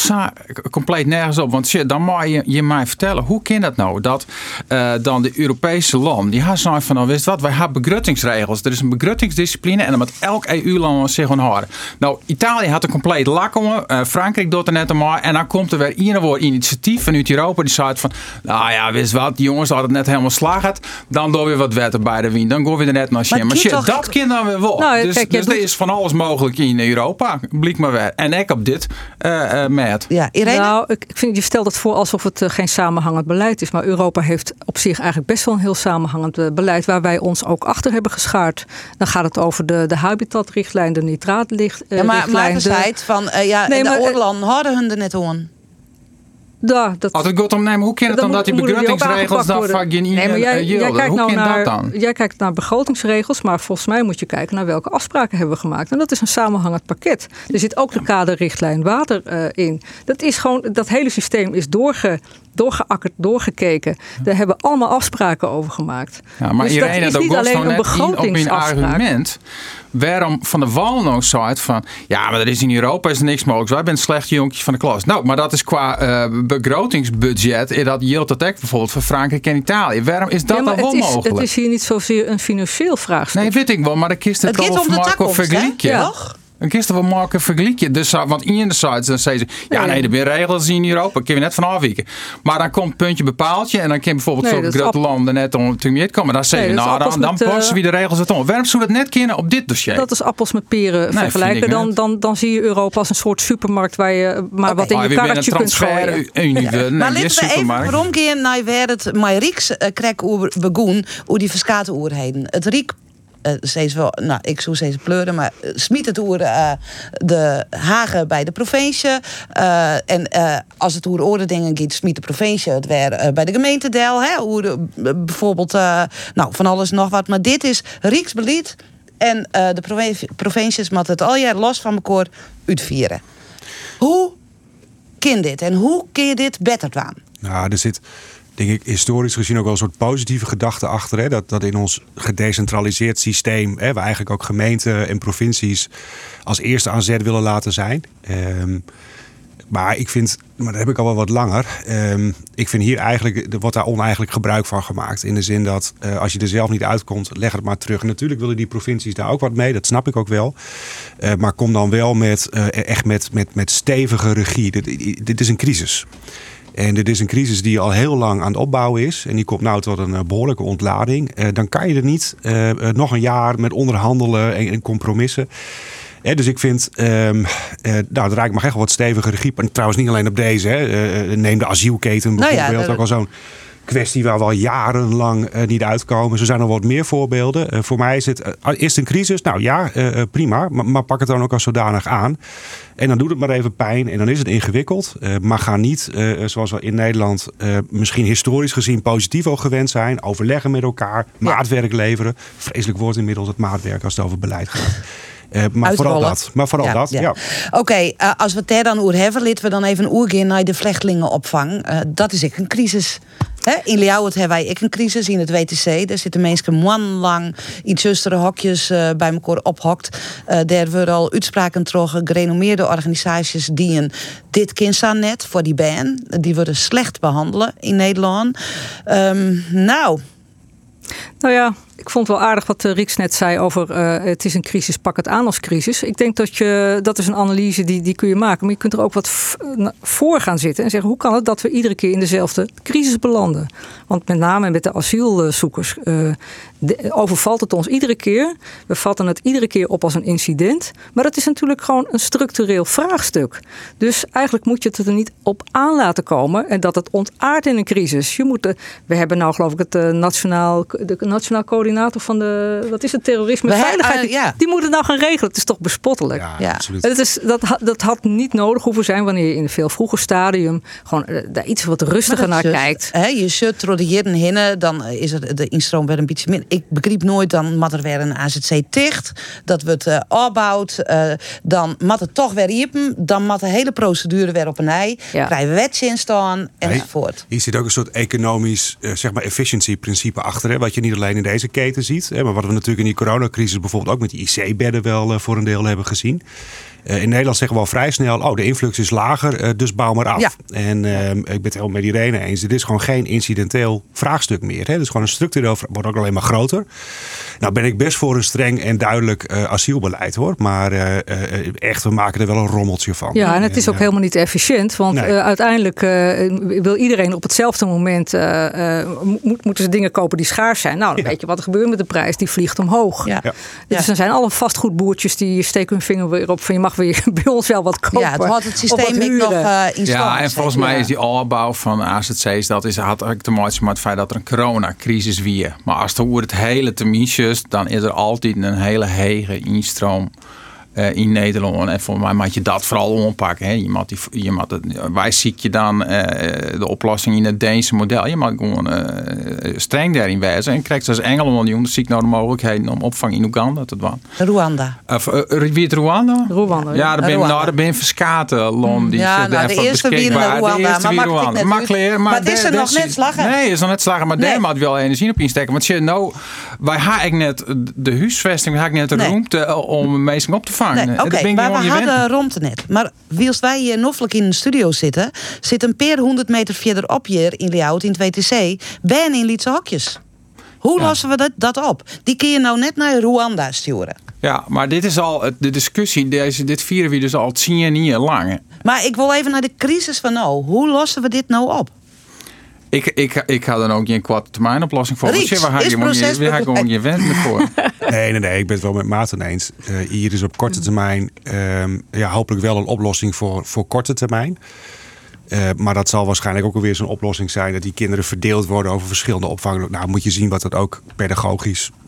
compleet nergens op. Want shit, dan moet je je mij vertellen, hoe kan dat nou? Dat eh, dan de Europese land, die gaan zo van, nou wist wat, wij hebben begruttingsregels. Er is een begruttingsdiscipline en dan moet elk EU-land zich aan houden. Nou, Italië had een compleet lak om, eh, Frankrijk doet er net maar. En dan komt er weer een woord initiatief vanuit Europa die zei van, nou ja, wist wat, die jongens hadden het net helemaal slagen. Dan doen we wat wetten bij de wien. Dan gaan we er net naar Maar. Maar kind shit, toch- dat kan dan weer wel. Nou, dus kijk, dus er is van alles mogelijk in Europa. Blik maar weer. En ik op dit eh eh met. Ja, Irene? Nou, ik ik vind, je stelt het voor alsof het eh, geen samenhangend beleid is. Maar Europa heeft op zich eigenlijk best wel een heel samenhangend beleid. Waar wij ons ook achter hebben geschaard. Dan gaat het over de, de habitatrichtlijn, de nitraatrichtlijn. Ja, maar zei het van, eh, ja, Nee, de maar, oorlanden hadden hun er net aan. Ja, dat, Als gaat om nemen, hoe kan het dan dat die begruttingsregels dan geen worden. Nee, maar jij, jij, kijkt Hoe nou naar, dat dan? jij kijkt naar begrotingsregels, maar volgens mij moet je kijken naar welke afspraken hebben we gemaakt. En dat is een samenhangend pakket. Er zit ook de kaderrichtlijn water eh, in. Dat is gewoon, dat hele systeem is doorge, doorgeakkerd, doorgekeken. Daar hebben we allemaal afspraken over gemaakt. Ja, maar dus Irene, dat is niet alleen nou een op begrotingsafspraak. argument. Waarom Van de Wal nou zei het van... Ja, maar er is in Europa is niks mogelijk. Wij zijn het slechte jonkje van de klas. Nou, maar dat is qua eh, begrotingsbudget... is dat yield dat ook bijvoorbeeld voor Frankrijk en Italië. Waarom is dat Ja, dan wel het is, mogelijk? Het is hier niet zozeer een financieel vraagstuk. Nee, weet ik wel. Maar de kist het Het gaat al om de Marco? Vergelijkje. Ja. Toch? Dan kun je wel maken vergelijken. Dus, uh, want enerzijds dan zeggen ze, ja nee, er zijn regels in Europa, kun je net van afwijken. Maar dan komt puntje bepaaltje en dan kan bijvoorbeeld nee, zo'n grote landen net om te komen. Dan zeggen nee, nou, dan, dan passen we de regels het om. Waarom zou dat net kunnen op dit dossier? Dat is appels met peren vergelijken. Dan, dan, dan zie je Europa als een soort supermarkt waar je maar wat in je karretje kunt gooien. *laughs* Ja. maar laten we even omkeren naar waar het mij Rieks uh, krek over begoen, hoe die verskaten oerheden. Het Riek steeds wel, nou, ik zou steeds pleuren, maar uh, smiet het oer uh, de Hagen bij de provincie. en als het oer orde dingen gaat, smiet de provincie het weer bij de gemeente Del. Hè, oer, bijvoorbeeld, nou, van alles nog wat. Maar dit is Rijksbeleid. En de provincies moeten het al jaar los van elkaar uitvieren. Hoe kan dit en hoe kun je dit beter doen? Nou, er zit denk ik, historisch gezien ook wel een soort positieve gedachte achter. Hè? Dat, dat in ons gedecentraliseerd systeem, hè, we eigenlijk ook gemeenten en provincies als eerste aan zet willen laten zijn. Um, maar ik vind, maar dat heb ik al wel wat langer. Um, ik vind hier eigenlijk, wordt daar oneigenlijk gebruik van gemaakt. In de zin dat uh, als je er zelf niet uitkomt, leg het maar terug. Natuurlijk willen die provincies daar ook wat mee, dat snap ik ook wel. Uh, maar kom dan wel met, uh, echt met, met, met stevige regie. Dit is een crisis. En dit is een crisis die al heel lang aan het opbouwen is. En die komt nou tot een behoorlijke ontlading. Uh, dan kan je er niet uh, nog een jaar met onderhandelen en, en compromissen. dus ik vind, um, uh, nou, het Rijk mag echt wel wat stevige regie. En trouwens niet alleen op deze. Hè. neem de asielketen bijvoorbeeld, nou ja, ook al zo'n kwestie waar we al jarenlang uh, niet uitkomen. Zo zijn er wat meer voorbeelden. Uh, voor mij is het uh, eerst een crisis. Nou ja, prima. Maar, maar, pak het dan ook als zodanig aan. En dan doet het maar even pijn. En dan is het ingewikkeld. maar ga niet, zoals we in Nederland misschien historisch gezien positief al gewend zijn. Overleggen met elkaar. Maatwerk leveren. Vreselijk woord inmiddels het maatwerk als het over beleid gaat. Uh, maar vooral dat. Maar vooral dat, ja. Oké, okay, uh, als we het daar dan over hebben, laten we dan even oergaan naar de vluchtelingenopvang. Uh, dat is ik een crisis. He, in Ljouwert hebben wij ik een crisis in het WTC. Daar zitten mensen man lang in zustere hokjes uh, bij elkaar ophokt. Uh, daar worden al uitspraken trokken, gerenommeerde organisaties die een dit kind net voor die band. Die worden slecht behandelen in Nederland. Um, nou. Nou ja, ik vond wel aardig wat Rieks net zei over uh, het is een crisis, pak het aan als crisis. Ik denk dat je, dat is een analyse die, die kun je maken. Maar je kunt er ook wat voor gaan zitten en zeggen hoe kan het dat we iedere keer in dezelfde crisis belanden? Want met name met de asielzoekers de, overvalt het ons iedere keer. We vatten het iedere keer op als een incident. Maar het is natuurlijk gewoon een structureel vraagstuk. Dus eigenlijk moet je het er niet op aan laten komen en dat het ontaart in een crisis. Je moet, we hebben nou geloof ik het nationaal, de nationaal coördinator van de, wat is het, terrorisme en veiligheid. Uh, ja. Die moet het nou gaan regelen. Het is toch bespottelijk. Ja, ja. absoluut. Het is, dat, dat had niet nodig hoeven zijn wanneer je in een veel vroeger stadium gewoon uh, daar iets wat rustiger naar just, kijkt. Hè, je zult jaren heen, dan is het de instroom weer een beetje minder. Ik begreep nooit dan mat er weer een AZC dicht. Dat we het uh, opbouwt. Uh, dan mat het toch weer iepen. Dan mat de hele procedure weer op een ei. Ja. Krijgen we wetje in staan enzovoort. Hier zit ook een soort economisch, uh, zeg maar, efficiency principe achter. Hè, wat je niet alleen in deze keten ziet. Hè, maar wat we natuurlijk in die coronacrisis bijvoorbeeld ook met die IC-bedden wel uh, voor een deel hebben gezien. Uh, in Nederland zeggen we al vrij snel: oh, de influx is lager, uh, dus bouw maar af. Ja. En uh, ik ben het helemaal met Irene eens. Dit is gewoon geen incidenteel vraagstuk meer. Hè. Het is gewoon een structureel, wordt ook alleen maar groter. Nou ben ik best voor een streng en duidelijk asielbeleid hoor. Maar echt, we maken er wel een rommeltje van. Ja, en het is ook helemaal niet efficiënt. Want nee. uiteindelijk wil iedereen op hetzelfde moment moet, moeten ze dingen kopen die schaars zijn. Nou, dan ja. weet je wat er gebeurt met de prijs. Die vliegt omhoog. Ja. Dus dan zijn alle vastgoedboertjes die steken hun vinger weer op van je mag weer *laughs* bij ons wel wat kopen. Ja, het had het systeem ik nog uh, in Ja, en volgens mij is die opbouw van AZC's, dat is, had ook te maken met het feit dat er een coronacrisis weer. Maar als er het hele terminsjes, dan is er altijd een hele hege instroom. Uh, in Nederland. En voor mij moet je dat vooral ompakken. Hè. Je moet die, je moet het, wij ziek je dan uh, de oplossing in het Deense model. Je moet gewoon uh, streng daarin wijzen. En krijgt als Engeland die onderzoek nou de mogelijkheden om opvang in Oeganda te doen. Rwanda. Of, wie het Rwanda? Rwanda. Ja, daar ben, nou, daar ben verskaten. Die ja, nou, de eerste wie Rwanda. De eerste maar Rwanda. Makkelijk. Maar, het is er nog net slagen. Nee, is nog net slagen. Maar daar moet wel energie op insteken. Want je, nou, wij ik net de huisvesting, we hebben ik net de ruimte om mensen op te vangen. Nee, Oké, okay, maar we hadden rond net. Maar wiels wij hier noffelijk in de studio zitten, zit een paar honderd meter verderop hier in Leeuwarden in het WTC, ben in Lietse hokjes. Hoe lossen we dat, dat op? Die kun je nou net naar Rwanda sturen. Ja, maar dit is al de discussie. Deze, dit vieren we dus al tien jaar lang. Maar ik wil even naar de crisis van nou. Hoe lossen we dit nou op? Ik, ik, ik had dan ook geen korte termijn oplossing voor. Rieks, waar is je proces je gewoon je wens voor? *laughs* Nee, nee, nee. Ik ben het wel met Maarten eens. Uh, hier is op korte termijn um, ja, hopelijk wel een oplossing voor, voor korte termijn. Uh, maar dat zal waarschijnlijk ook alweer zo'n oplossing zijn dat die kinderen verdeeld worden over verschillende opvang. Nou, moet je zien wat dat ook pedagogisch eh,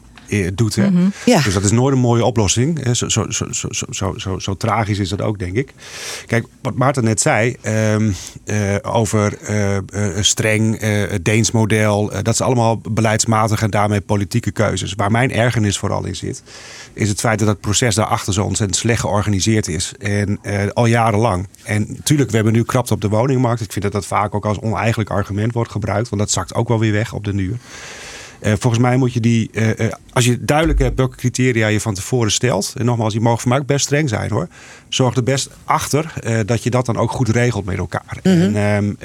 doet. Hè? Mhm. ja. Dus dat is nooit een mooie oplossing. Zo, zo, zo, zo, zo, zo, zo, tragisch is dat ook, denk ik. Kijk, wat Maarten net zei um, uh, over uh, streng, het Deens model. dat is allemaal beleidsmatig en daarmee politieke keuzes. Waar mijn ergernis vooral in zit, is het feit dat het proces daarachter zo ontzettend slecht georganiseerd is. En al jarenlang. En natuurlijk, we hebben nu krapt op de woningmarkt. Ik vind dat dat vaak ook als oneigenlijk argument wordt gebruikt. Want dat zakt ook wel weer weg op de duur. Uh, volgens mij moet je die, uh, uh, als je duidelijk hebt welke criteria je van tevoren stelt. En nogmaals, die mogen voor mij ook best streng zijn hoor. Zorg er best achter dat je dat dan ook goed regelt met elkaar. Mhm. en,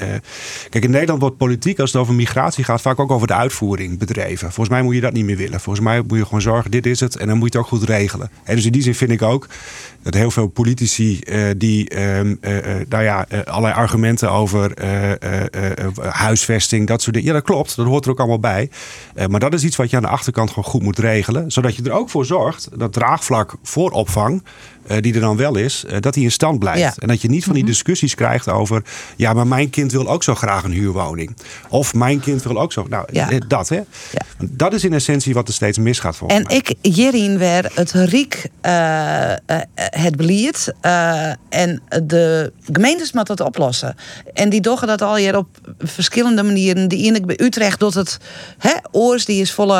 kijk, in Nederland wordt politiek, als het over migratie gaat, vaak ook over de uitvoering bedreven. Volgens mij moet je dat niet meer willen. Volgens mij moet je gewoon zorgen, dit is het. En dan moet je het ook goed regelen. En dus in die zin vind ik ook dat heel veel politici die ehm, nou ja, allerlei argumenten over huisvesting, dat soort dingen. Ja, dat klopt. Dat hoort er ook allemaal bij. Eh, maar dat is iets wat je aan de achterkant gewoon goed moet regelen. Zodat je er ook voor zorgt dat draagvlak voor opvang die er dan wel is, uh, dat die in stand blijft. Ja. En dat je niet van die Mhm. discussies krijgt over... ja, maar mijn kind wil ook zo graag een huurwoning. Of mijn kind wil ook zo... Nou, Ja. eh, dat hè. Dat is in essentie wat er steeds misgaat volgens En mij. ik, Jerien, weer het Riek eh, eh, het eh, en de gemeentes moeten dat oplossen. En die doen dat al hier op verschillende manieren. Die ene bij Utrecht doet het. Hè, Oors die is volle,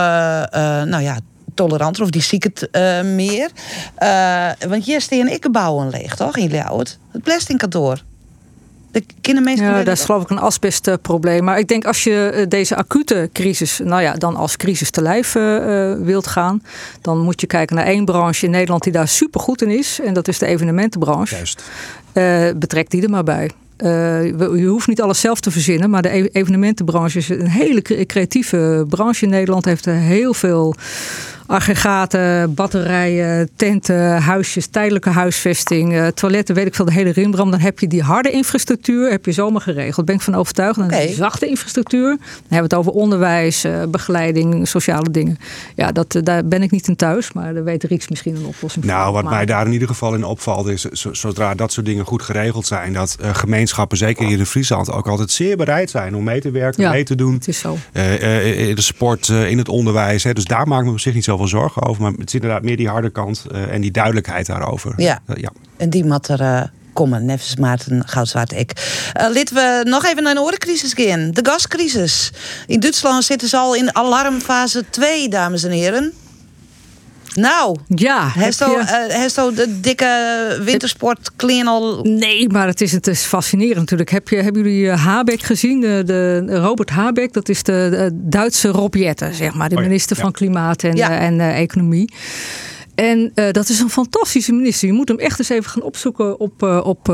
eh, nou ja, toleranter of die ziek het eh, meer. Eh, want hier staan ik bouwen leeg, toch? In Ljouwert. Het belastingkantoor. De kindermensen. Ja, dat is geloof ik een asbestprobleem. Maar ik denk als je eh, deze acute crisis, nou ja, dan als crisis te lijf eh, eh, wilt gaan, dan moet je kijken naar één branche in Nederland die daar super goed in is. En dat is de evenementenbranche. Juist. Eh, betrek die er maar bij. Eh, we- je hoeft niet alles zelf te verzinnen, maar de e- evenementenbranche is een hele cre- creatieve branche in Nederland. Heeft er heel veel aggregaten, batterijen, tenten, huisjes, tijdelijke huisvesting, eh, toiletten, weet ik veel, de hele rimbram. Dan heb je die harde infrastructuur, heb je zomaar geregeld. Ben ik van overtuigd. En Oké. die zachte infrastructuur, dan hebben we het over onderwijs, eh, begeleiding, sociale dingen. Ja, dat, eh, daar ben ik niet in thuis, maar daar weet Rieks misschien een oplossing voor. Nou, wat mij daar in ieder geval in opvalt is, zo- zodra dat soort dingen goed geregeld zijn, dat eh, gemeenschappen, zeker hier in Friesland, ook altijd zeer bereid zijn om mee te werken, Ja, mee te doen. Het is zo. Eh, eh, in de sport, eh, in het onderwijs. Hè. Dus daar maak ik me op zich niet zoveel zorgen over. Maar het is inderdaad meer die harde kant eh, en die duidelijkheid daarover. Ja. Eh, ja. En die moet er eh, komen. Neffens Maarten Goudzwaard ik. Laten we nog even naar een orencrisis gaan. De gascrisis. In Duitsland zitten ze al in alarmfase 2, dames en heren. Nou, ja, heeft heb zo, je- eh, de dikke wintersport clean al... Nee, maar het is, het is fascinerend natuurlijk. Heb je, hebben jullie eh, Habeck gezien? De, de, Robert Habeck, dat is de, de Duitse Rob Jetten, zeg maar. De Oh ja, minister ja. van Klimaat en, Ja. eh, en Economie. En eh, dat is een fantastische minister. Je moet hem echt eens even gaan opzoeken op, eh, op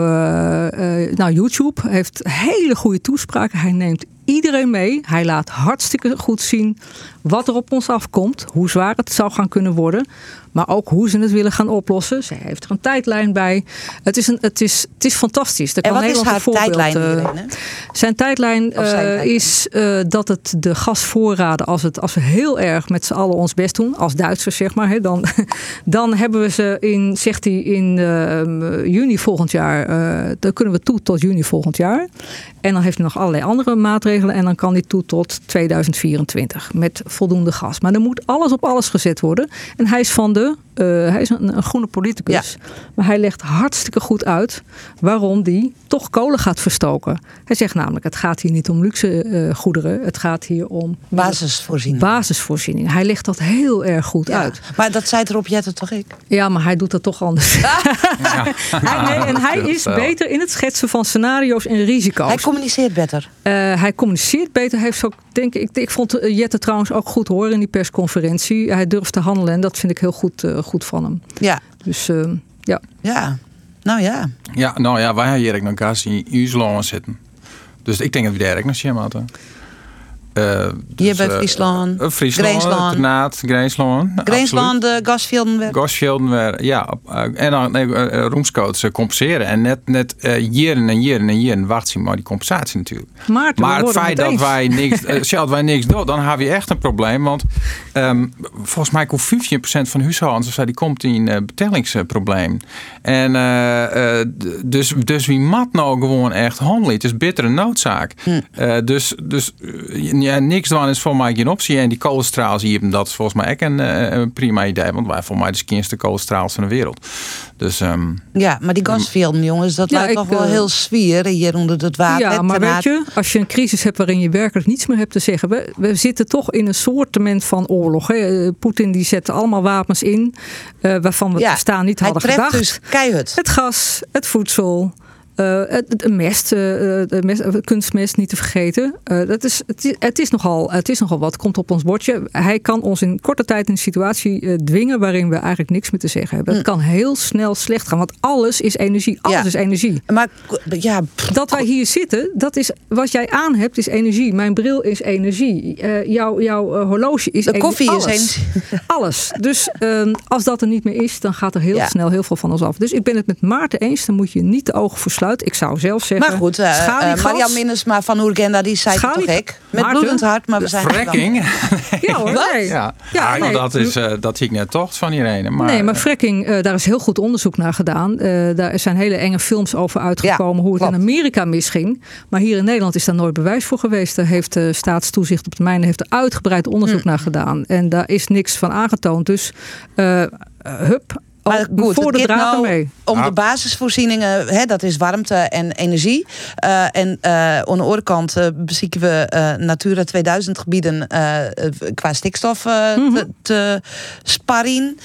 nou, YouTube. Hij heeft hele goede toespraken. Hij neemt iedereen mee. Hij laat hartstikke goed zien wat er op ons afkomt. Hoe zwaar het zou gaan kunnen worden. Maar ook hoe ze het willen gaan oplossen. Ze heeft er een tijdlijn bij. Het is, een, het is, het is fantastisch. Daar En kan wat is haar tijdlijn, eh, zijn tijdlijn zijn eh, is eh, dat het de gasvoorraden, als, het, als we heel erg met z'n allen ons best doen, als Duitsers zeg maar, hè, dan, *laughs* dan hebben we ze in, zegt hij, in juni volgend jaar, dan kunnen we toe tot juni volgend jaar. En dan heeft hij nog allerlei andere maatregelen en dan kan hij toe tot 2024 met voldoende gas. Maar er moet alles op alles gezet worden. En hij is van de, eh, hij is een, een groene politicus, maar hij legt hartstikke goed uit waarom die toch kolen gaat verstoken. Hij zegt namelijk, het gaat hier niet om luxe eh, goederen, het gaat hier om Basisvoorziening. basisvoorziening. Hij legt dat heel erg goed uit. Maar dat zei erop Jetten toch ik? Ja, maar hij doet dat toch anders. *laughs* Hij- nee, en hij is beter in het schetsen van scenario's en risico's. Hij communiceert beter. Eh, hij communiceert beter. Hij heeft ook, denk ik, ik vond eh, Jette trouwens ook goed horen in die persconferentie. Hij durft te handelen en dat vind ik heel goed, eh, goed van hem. Ja. Dus eh, ja. Ja, nou ja. Ja, nou ja, wij hebben hier nog gas in zitten. Dus ik denk dat we daar ook nog zien moeten. Uh, Hier bij Friesland, uh, Friesland, Greensland. Greensland. Greensland, de gasvelden. Gasvelden ja. en dan nee, uh, Roemscoats compenseren. En net, net jaren en jaren en jaren wachten maar die compensatie natuurlijk. Maarten, maar het feit dat wij niks, *laughs* uh, wij niks doen, dan hebben we echt een probleem. Want um, volgens mij komt 15% van huishoudens die komt in een betalingsprobleem. En dus, dus wie mat nou gewoon echt handelen. Het is bittere noodzaak. Hm. dus dus ja, niks doen is voor mij geen optie. En die kolenstraal zie je dat is volgens mij ook een, een prima idee. Want wij voor mij de kinste kolenstraals van de wereld. Dus, um, ja, maar die gasfilm, jongens, dat ja, lijkt toch wel heel zwier hier onder het water. Ja, maar weet je, als je een crisis hebt waarin je werkelijk niets meer hebt te zeggen. We, we zitten toch in een soortement van oorlog. Poetin die zet allemaal wapens in uh, waarvan we ja, staan niet hadden gedacht. Dus keihard. Het gas, het voedsel, uh, het, mest, uh, mest, kunstmest niet te vergeten. Dat is, het, is, het, is nogal, het is nogal wat, komt op ons bordje. Hij kan ons in korte tijd in een situatie dwingen waarin we eigenlijk niks meer te zeggen hebben. Het hm. kan heel snel slecht gaan, want alles is energie. Alles ja. is energie. Maar ja, dat wij hier zitten, dat is wat jij aan hebt, is energie. Mijn bril is energie. jouw jouw horloge is De energie. koffie alles. is energie. *laughs* alles. Dus ehm, als dat er niet meer is, dan gaat er heel ja. snel heel veel van ons af. Dus ik ben het met Maarten eens. Dan moet je niet de ogen voor Ik zou zelf zeggen. Maar goed, uh, uh, Marian Minnesma van Oergenda die zei toch ik. Met Maarten, bloedend hart, maar we zijn Fracking? *laughs* ja hoor. Nee. Ja, ja, nee. dat, is, uh, dat zie ik net toch van iedereen. Maar, nee, maar fracking, uh, daar is heel goed onderzoek naar gedaan. Uh, daar zijn hele enge films over uitgekomen ja, hoe het klopt. in Amerika misging. Maar hier in Nederland is daar nooit bewijs voor geweest. Daar heeft de staatstoezicht op de mijnen heeft er uitgebreid onderzoek hm. naar gedaan. En daar is niks van aangetoond. Dus hup, maar goed, voor de draad nou mee. Om de basisvoorzieningen, hè, dat is warmte en energie. Uh, en uh, aan de andere kant uh, bezieken we Natura 2000 gebieden qua stikstof mm -hmm. te, te sparren.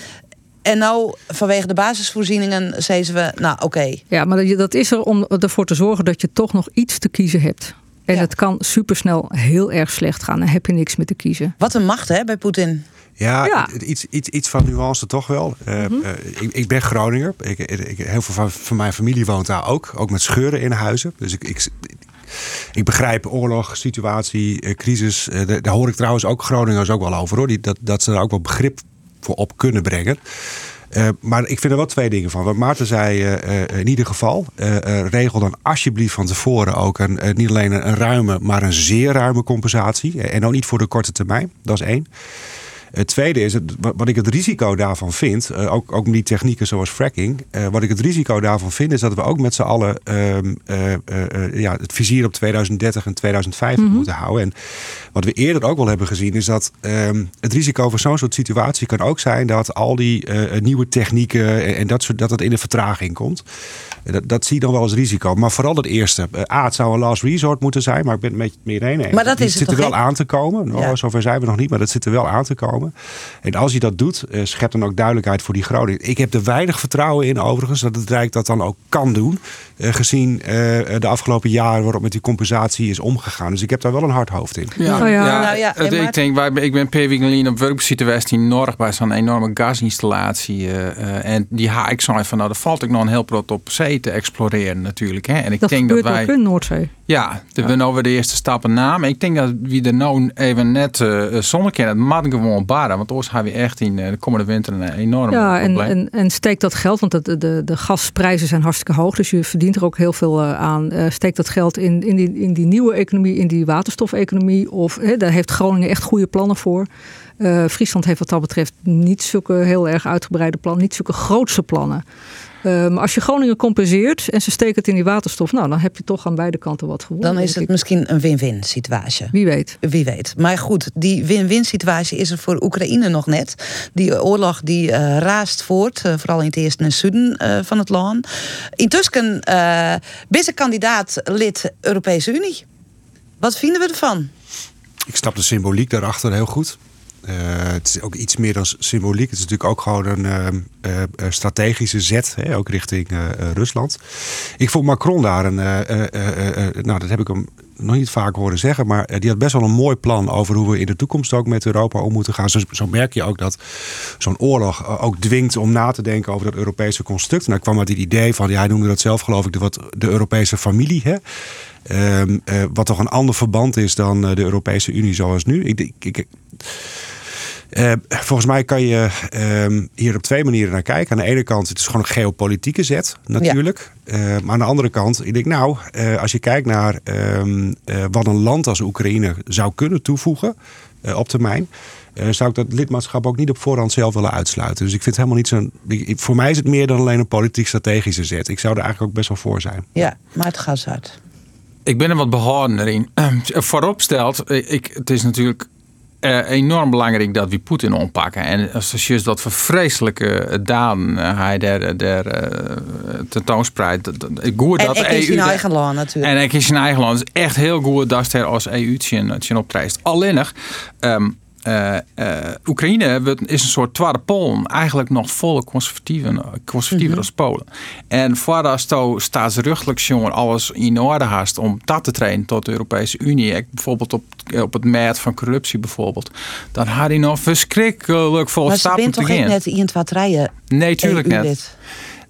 En nou, vanwege de basisvoorzieningen, zeiden we, nou oké. Okay. Ja, maar dat is er om ervoor te zorgen dat je toch nog iets te kiezen hebt. En ja. het kan supersnel heel erg slecht gaan. Dan heb je niks meer te kiezen. Wat een macht hè, bij Poetin. Ja, ja, Iets, iets, iets van nuance toch wel. Uh, mm -hmm. uh, ik, ik, ben Groninger. Ik, ik, heel veel van, van, mijn familie woont daar ook. Ook met scheuren in huizen. Dus ik, ik, ik begrijp oorlog, situatie, uh, crisis. daar hoor ik trouwens ook Groningers ook wel over. Hoor. Die, dat, dat ze er ook wel begrip voor op kunnen brengen. Uh, maar ik vind er wel twee dingen van. Wat Maarten zei, uh, uh, in ieder geval, regel dan alsjeblieft van tevoren ook een, niet alleen een ruime, maar een zeer ruime compensatie. en ook niet voor de korte termijn. Dat is één. Het tweede is, het, wat ik het risico daarvan vind, uh, ook, ook die technieken zoals fracking, uh, wat ik het risico daarvan vind, is dat we ook met z'n allen uh, ja, het vizier op 2030 en 2050 mm -hmm. moeten houden. En wat we eerder ook wel hebben gezien, is dat ehm, het risico van zo'n soort situatie kan ook zijn dat al die nieuwe technieken en, en dat, soort, dat het in de vertraging komt. Dat, dat zie je dan wel als risico. Maar vooral het eerste. A, het zou een last resort moeten zijn, maar ik ben het met je meer eens. Maar dat is zit er wel aan te komen. Nou, ja. zover zijn we nog niet, maar dat zit er wel aan te komen. En als je dat doet, uh, schept dan ook duidelijkheid voor die Groningen. Ik heb er weinig vertrouwen in overigens dat het Rijk dat dan ook kan doen. Gezien de afgelopen jaren waarop met die compensatie is omgegaan. Dus ik heb daar wel een hard hoofd in. Ja, oh ja. ja, nou, ja het, ik denk, wij, ik ben per week op werksituatie in Norg bij zo'n enorme gasinstallatie. en die ha ik zei van nou, daar valt ik nog een heel prot op zee te exploreren natuurlijk. Hè. En ik dat denk dat wij. in Noordzee. Ja, we ja. nou weer de eerste stappen namen. Ik denk dat wie er nou even net uh, zonnekeer het mag gewoon baren. Want anders gaan we echt in de komende winter een enorm ja, probleem. En, en, en steek dat geld, want de, de, de gasprijzen zijn hartstikke hoog. Dus je verdient er ook heel veel aan. Uh, steek dat geld in, in, die, in die nieuwe economie, in die waterstofeconomie. Of daar heeft Groningen echt goede plannen voor. Uh, Friesland heeft wat dat betreft niet zulke heel erg uitgebreide plannen, niet zulke grootse plannen. Uh, maar als je Groningen compenseert en ze steken het in die waterstof, nou, dan heb je toch aan beide kanten wat gewonnen. Dan is het misschien een win-win situatie. Wie weet. Wie weet. Maar goed, die win-win situatie is er voor Oekraïne nog net. Die oorlog die uh, raast voort, uh, vooral in het eerste en zuiden van het land. Intussen is een kandidaat lid Europese Unie. Wat vinden we ervan? Ik snap de symboliek daarachter heel goed. Uh, het is ook iets meer dan symboliek. Het is natuurlijk ook gewoon een uh, uh, strategische zet, hè, ook richting Rusland. Ik vond Macron daar een, nou dat heb ik hem nog niet vaak horen zeggen, maar die had best wel een mooi plan over hoe we in de toekomst ook met Europa om moeten gaan. Zo, zo merk je ook dat zo'n oorlog ook dwingt om na te denken over dat Europese construct. En daar kwam uit het idee van, ja, hij noemde dat zelf geloof ik de, wat, de Europese familie. Hè? Ehm, wat toch een ander verband is dan de Europese Unie zoals nu. Ik, ik, uh, volgens mij kan je uh, hier op twee manieren naar kijken. Aan de ene kant, het is gewoon een geopolitieke zet, natuurlijk. Ja. Uh, maar aan de andere kant, ik denk nou, als je kijkt naar ehm, wat een land als Oekraïne zou kunnen toevoegen op termijn. zou ik dat lidmaatschap ook niet op voorhand zelf willen uitsluiten. Dus ik vind het helemaal niet zo'n. Voor mij is het meer dan alleen een politiek-strategische zet. Ik zou er eigenlijk ook best wel voor zijn. Ja, maar het gaat uit. Ik ben er wat behoudener in. *clears throat* Voorop stelt, ik, het is natuurlijk uh, enorm belangrijk dat we Poetin ontpakken. En als je dat vreselijke daden uh, hij der, der uh, tentoonspreidt. Goed dat en, en in zijn eigen land natuurlijk. En ik in zijn eigen land. Het is echt heel goed dat hij als EU optreedt. Alleen nog, um, uh, uh, Oekraïne is een soort tweede Polen. Eigenlijk nog volle conservatieven, conservatiever mm als Polen. En voordat zo staatsrechtelijk jongen alles in orde haast om dat te trainen tot de Europese Unie. Bijvoorbeeld op, op het meet van corruptie bijvoorbeeld. Dan had hij nog verschrikkelijk vol stappen te. Maar je bent toch net in het rijden? Nee, tuurlijk net.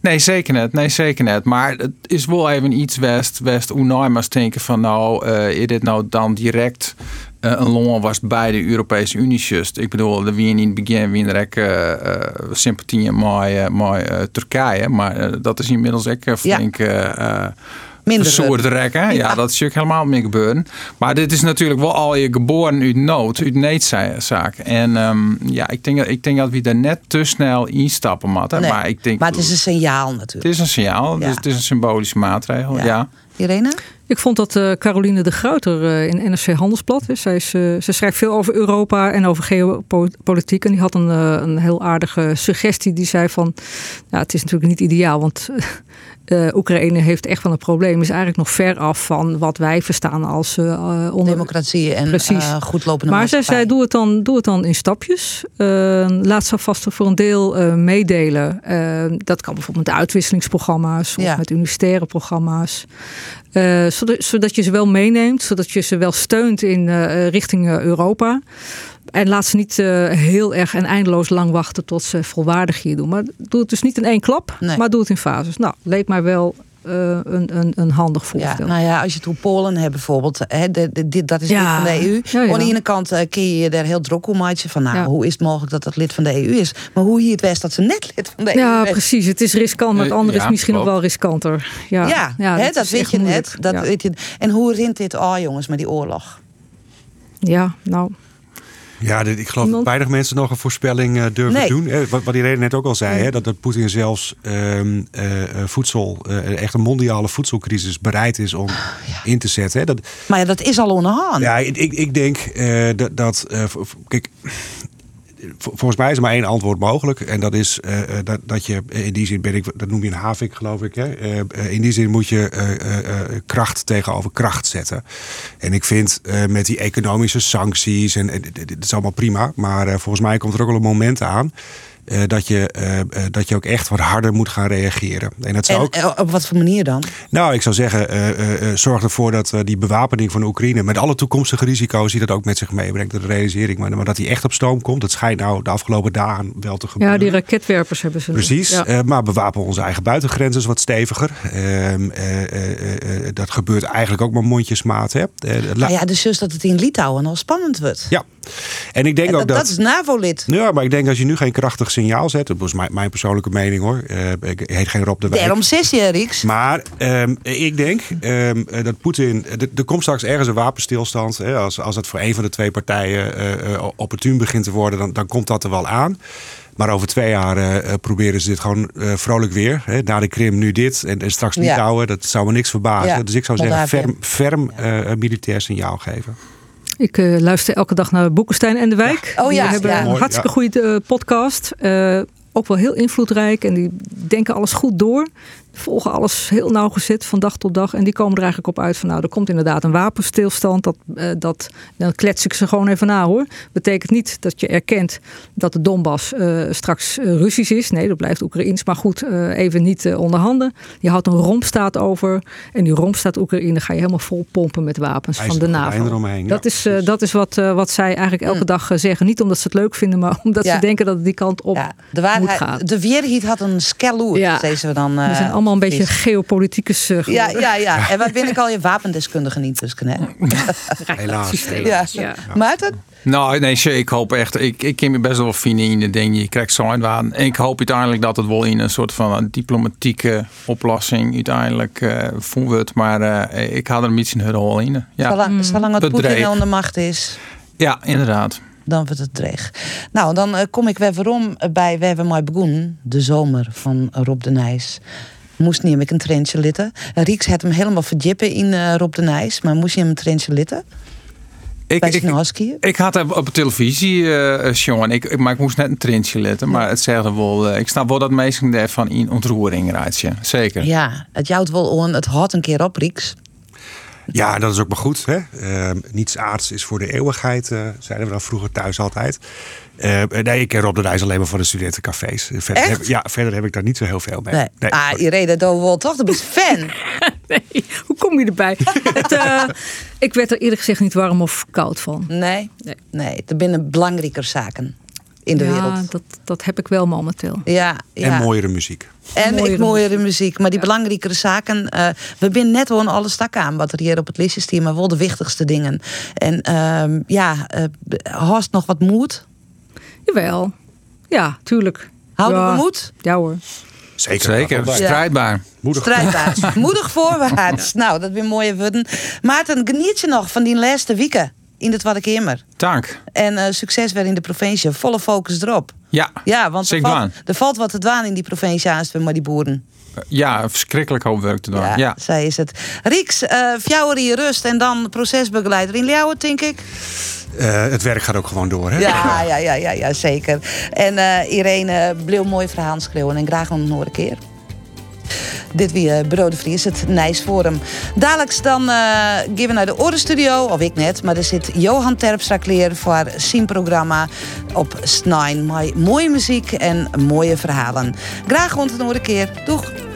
Nee, zeker net. Nee, zeker net. Maar het is wel even iets west, west onaimas denken van nou, uh, is dit nou dan direct een long was bij de Europese Unie just. Ik bedoel, er wie in het begin wie er uh, sympathie met, met Turkije, maar dat is inmiddels ook flink... Ja minder soort rekken. Ja. dat is natuurlijk helemaal meer gebeuren. Maar dit is natuurlijk wel al je geboren uit nood, uit needzaak. En um, ja, ik denk, ik denk dat we er net te snel instappen. Nee, maar, ik denk, maar het is een signaal natuurlijk. Het is een signaal, dus het is een symbolische maatregel. Ja. Irene? Ik vond dat uh, Caroline de Gruyter uh, in NRC Handelsblad is. Zij is, uh, ze schrijft veel over Europa en over geopolitiek. En die had een, een heel aardige suggestie. Die zei van, ja, het is natuurlijk niet ideaal. Want Oekraïne heeft echt wel een probleem. Is eigenlijk nog ver af van wat wij verstaan als onder... democratie en uh, goed lopende Maar zij zei, doe het dan, doe het dan in stapjes. laat ze vast voor een deel meedelen. dat kan bijvoorbeeld met uitwisselingsprogramma's of met universitaire programma's. Zodat, zodat je ze wel meeneemt, zodat je ze wel steunt in richting Europa. En laat ze niet uh, heel erg en eindeloos lang wachten tot ze volwaardig hier doen. Maar doe het dus niet in één klap, nee. maar doe het in fases. Nou, leek mij wel uh, een, een, een handig voorstel. Ja, nou ja, als je het Polen hebt bijvoorbeeld, hè, de, de, de, dat is ja. lid van de EU. Ja, ja. Aan de ene kant uh, kun je daar heel druk om maken van, nou, hoe is het mogelijk dat dat lid van de EU is? Maar hoe hier het West dat ze net lid van de EU Ja, precies. Het is riskant, maar het andere is misschien nog wel riskanter. Ja, ja, hè, dat, weet je net. Dat weet je. En hoe rint dit al, oh, jongens, met die oorlog? Ja, nou. Ja, ik geloof dat weinig mensen nog een voorspelling uh, durven nee. doen. Wat, wat reden net ook al zei, hè, dat, dat Poetin zelfs uh, uh, voedsel, echt een mondiale voedselcrisis bereid is om in te zetten. Hè. Dat, maar ja, dat is al onderhand. Ja, ik, ik denk dat, dat kijk, volgens mij is er maar één antwoord mogelijk. En dat is uh, dat, dat je in die zin ben ik, dat noem je een havik, geloof ik. Hè? In die zin moet je kracht tegenover kracht zetten. En ik vind met die economische sancties, en dat is allemaal prima. Maar volgens mij komt er ook wel een moment aan uh, dat, je, uh, dat je ook echt wat harder moet gaan reageren. En, dat zou en ook... op wat voor manier dan? Nou, ik zou zeggen, zorg ervoor dat die bewapening van Oekraïne... met alle toekomstige risico's die dat ook met zich meebrengt... dat realiseer ik maar, maar dat die echt op stoom komt... dat schijnt nou de afgelopen dagen wel te gebeuren. Ja, die raketwerpers hebben ze. Precies, ja. maar bewapen onze eigen buitengrenzen wat steviger. Ehm, dat gebeurt eigenlijk ook maar mondjesmaat. Hè. Nou ja, dus juist dat het in Litouwen al spannend wordt. Ja, en ik denk ook dat... Dat is NAVO-lid. Ja, maar ik denk als je nu geen krachtig signaal zet... dat was mijn, mijn persoonlijke mening hoor. Uh, ik heet geen Rob de Wijk. Daarom zes je, Riks. Maar um, ik denk um, dat Poetin... Er komt straks ergens een wapenstilstand. Hè, als, als het voor een van de twee partijen opportun begint te worden... Dan, dan komt dat er wel aan. Maar over twee jaar uh, proberen ze dit gewoon uh, vrolijk weer. Hè. Na de Krim nu dit en, en straks niet ja. houden. Dat zou me niks verbazen. Ja. Dus ik zou zeggen, ferm, ferm uh, militair signaal geven. Ik uh, luister elke dag naar Boekenstein en de Wijk. Ja. Oh ja, die hebben ja. een hartstikke goede uh, podcast. Uh, ook wel heel invloedrijk en die denken alles goed door volgen alles heel nauwgezet van dag tot dag. En die komen er eigenlijk op uit van nou, er komt inderdaad een wapenstilstand. Dat, uh, dat, dan klets ik ze gewoon even na hoor. Betekent niet dat je erkent dat de Donbass uh, straks uh, Russisch is. Nee, dat blijft Oekraïens. Maar goed, even niet onder handen. Je houdt een rompstaat over. En die rompstaat Oekraïne ga je helemaal vol pompen met wapens van de NAVO. Eromheen, dat, is, dat is wat, wat zij eigenlijk elke mm. dag zeggen. Niet omdat ze het leuk vinden, maar *laughs* omdat ja. ze denken dat het die kant op ja, de waarheid, moet gaan. De Weerhiet had een skelloer, ja. ze dan. We zijn allemaal allemaal een beetje geopoliticus uh, ja, ja, ja. En wat ben ik al je wapendeskundige niet dus hè? *laughs* Helaas. *laughs* Ja. ja. Maarten? Nou, nee, ik hoop echt. Ik, ik ken me best wel vinden in de dingen. Je krijgt zo'n waan. En ik hoop uiteindelijk dat het wel in een soort van een diplomatieke oplossing uiteindelijk uh, wordt. Maar uh, ik had er een beetje een hurl in. Ja. Zolang, zolang het Poetin onder macht is. Ja, inderdaad. Dan wordt het dreig. Nou, dan uh, kom ik weer waarom bij We hebben mooi begonnen. De zomer van Rob de Nijs moest niet met een trendje litten. Rieks had hem helemaal verdiepen in uh, Rob de Nijs, maar moest je hem een trendje litten? Ik, ik, ik, had het op televisie, uh, Sean, ik, maar ik moest net een trendje letten. Maar het zegt wel, uh, ik snap wel dat mensen daarvan in ontroering raadje. Zeker. Ja, het jouwt wel on, het had een keer op, Rieks. Ja, dat is ook maar goed. Hè? Uh, niets aards is voor de eeuwigheid, uh, zeiden we dan vroeger thuis altijd. Uh, nee, ik ken Rob de Nijs alleen maar van de studentencafés. Verder heb, ja, verder heb ik daar niet zo heel veel mee. Nee. nee. Ah, Irene toch? Dat is fan. *laughs* nee, hoe kom je erbij? *laughs* het, uh, ik werd er eerlijk gezegd niet warm of koud van. Nee, nee, nee er binnen belangrijker zaken in de ja, wereld. Dat, dat heb ik wel momenteel. Ja, ja. En mooiere muziek. En mooiere ik mooiere muziek. Maar die ja. belangrijkere zaken. Uh, we binnen net gewoon alle stakken aan wat er hier op het listje staat. Maar wel de wichtigste dingen. En uh, ja, uh, nog wat moed? Jawel. Ja, tuurlijk. Houden ja. we moed? Ja hoor. Zeker. Zeker. Strijdbaar. Moedig. Strijdbaar. *laughs* Moedig voorwaarts. Nou, dat weer mooie woorden. Maarten, geniet je nog van die laatste weken? In de Tweede Kamer. Dank. En uh, succes weer in de provincie. Volle focus erop. Ja, ja want er valt, er valt, wat te doen in die provincie aanstaan maar die boeren. Ja, verschrikkelijk hoop werk te doen. Ja, ja. zij is het. Rieks, uh, rust en dan procesbegeleider in Ljouwen, denk ik. Uh, het werk gaat ook gewoon door, hè? Ja, ja, ja, ja, ja zeker. En uh, Irene, bleef mooi verhaal schreeuwen en graag nog een keer. Dit wie uh, Bureau de Vries, het Nijsforum. Dadelijk dan uh, gaan we naar de Orenstudio, of ik net, maar er zit Johan Terpstra kleer voor zijn programma op Snijn. Mooie muziek en mooie verhalen. Graag rond een keer. Doeg!